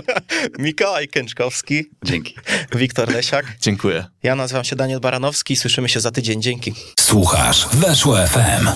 [LAUGHS] Mikołaj Kęczkowski, Dzięki. Wiktor Lesiak. Dziękuję. Ja nazywam się Daniel Baranowski. Słyszymy się za tydzień. Dzięki. Słuchasz Weszło FM.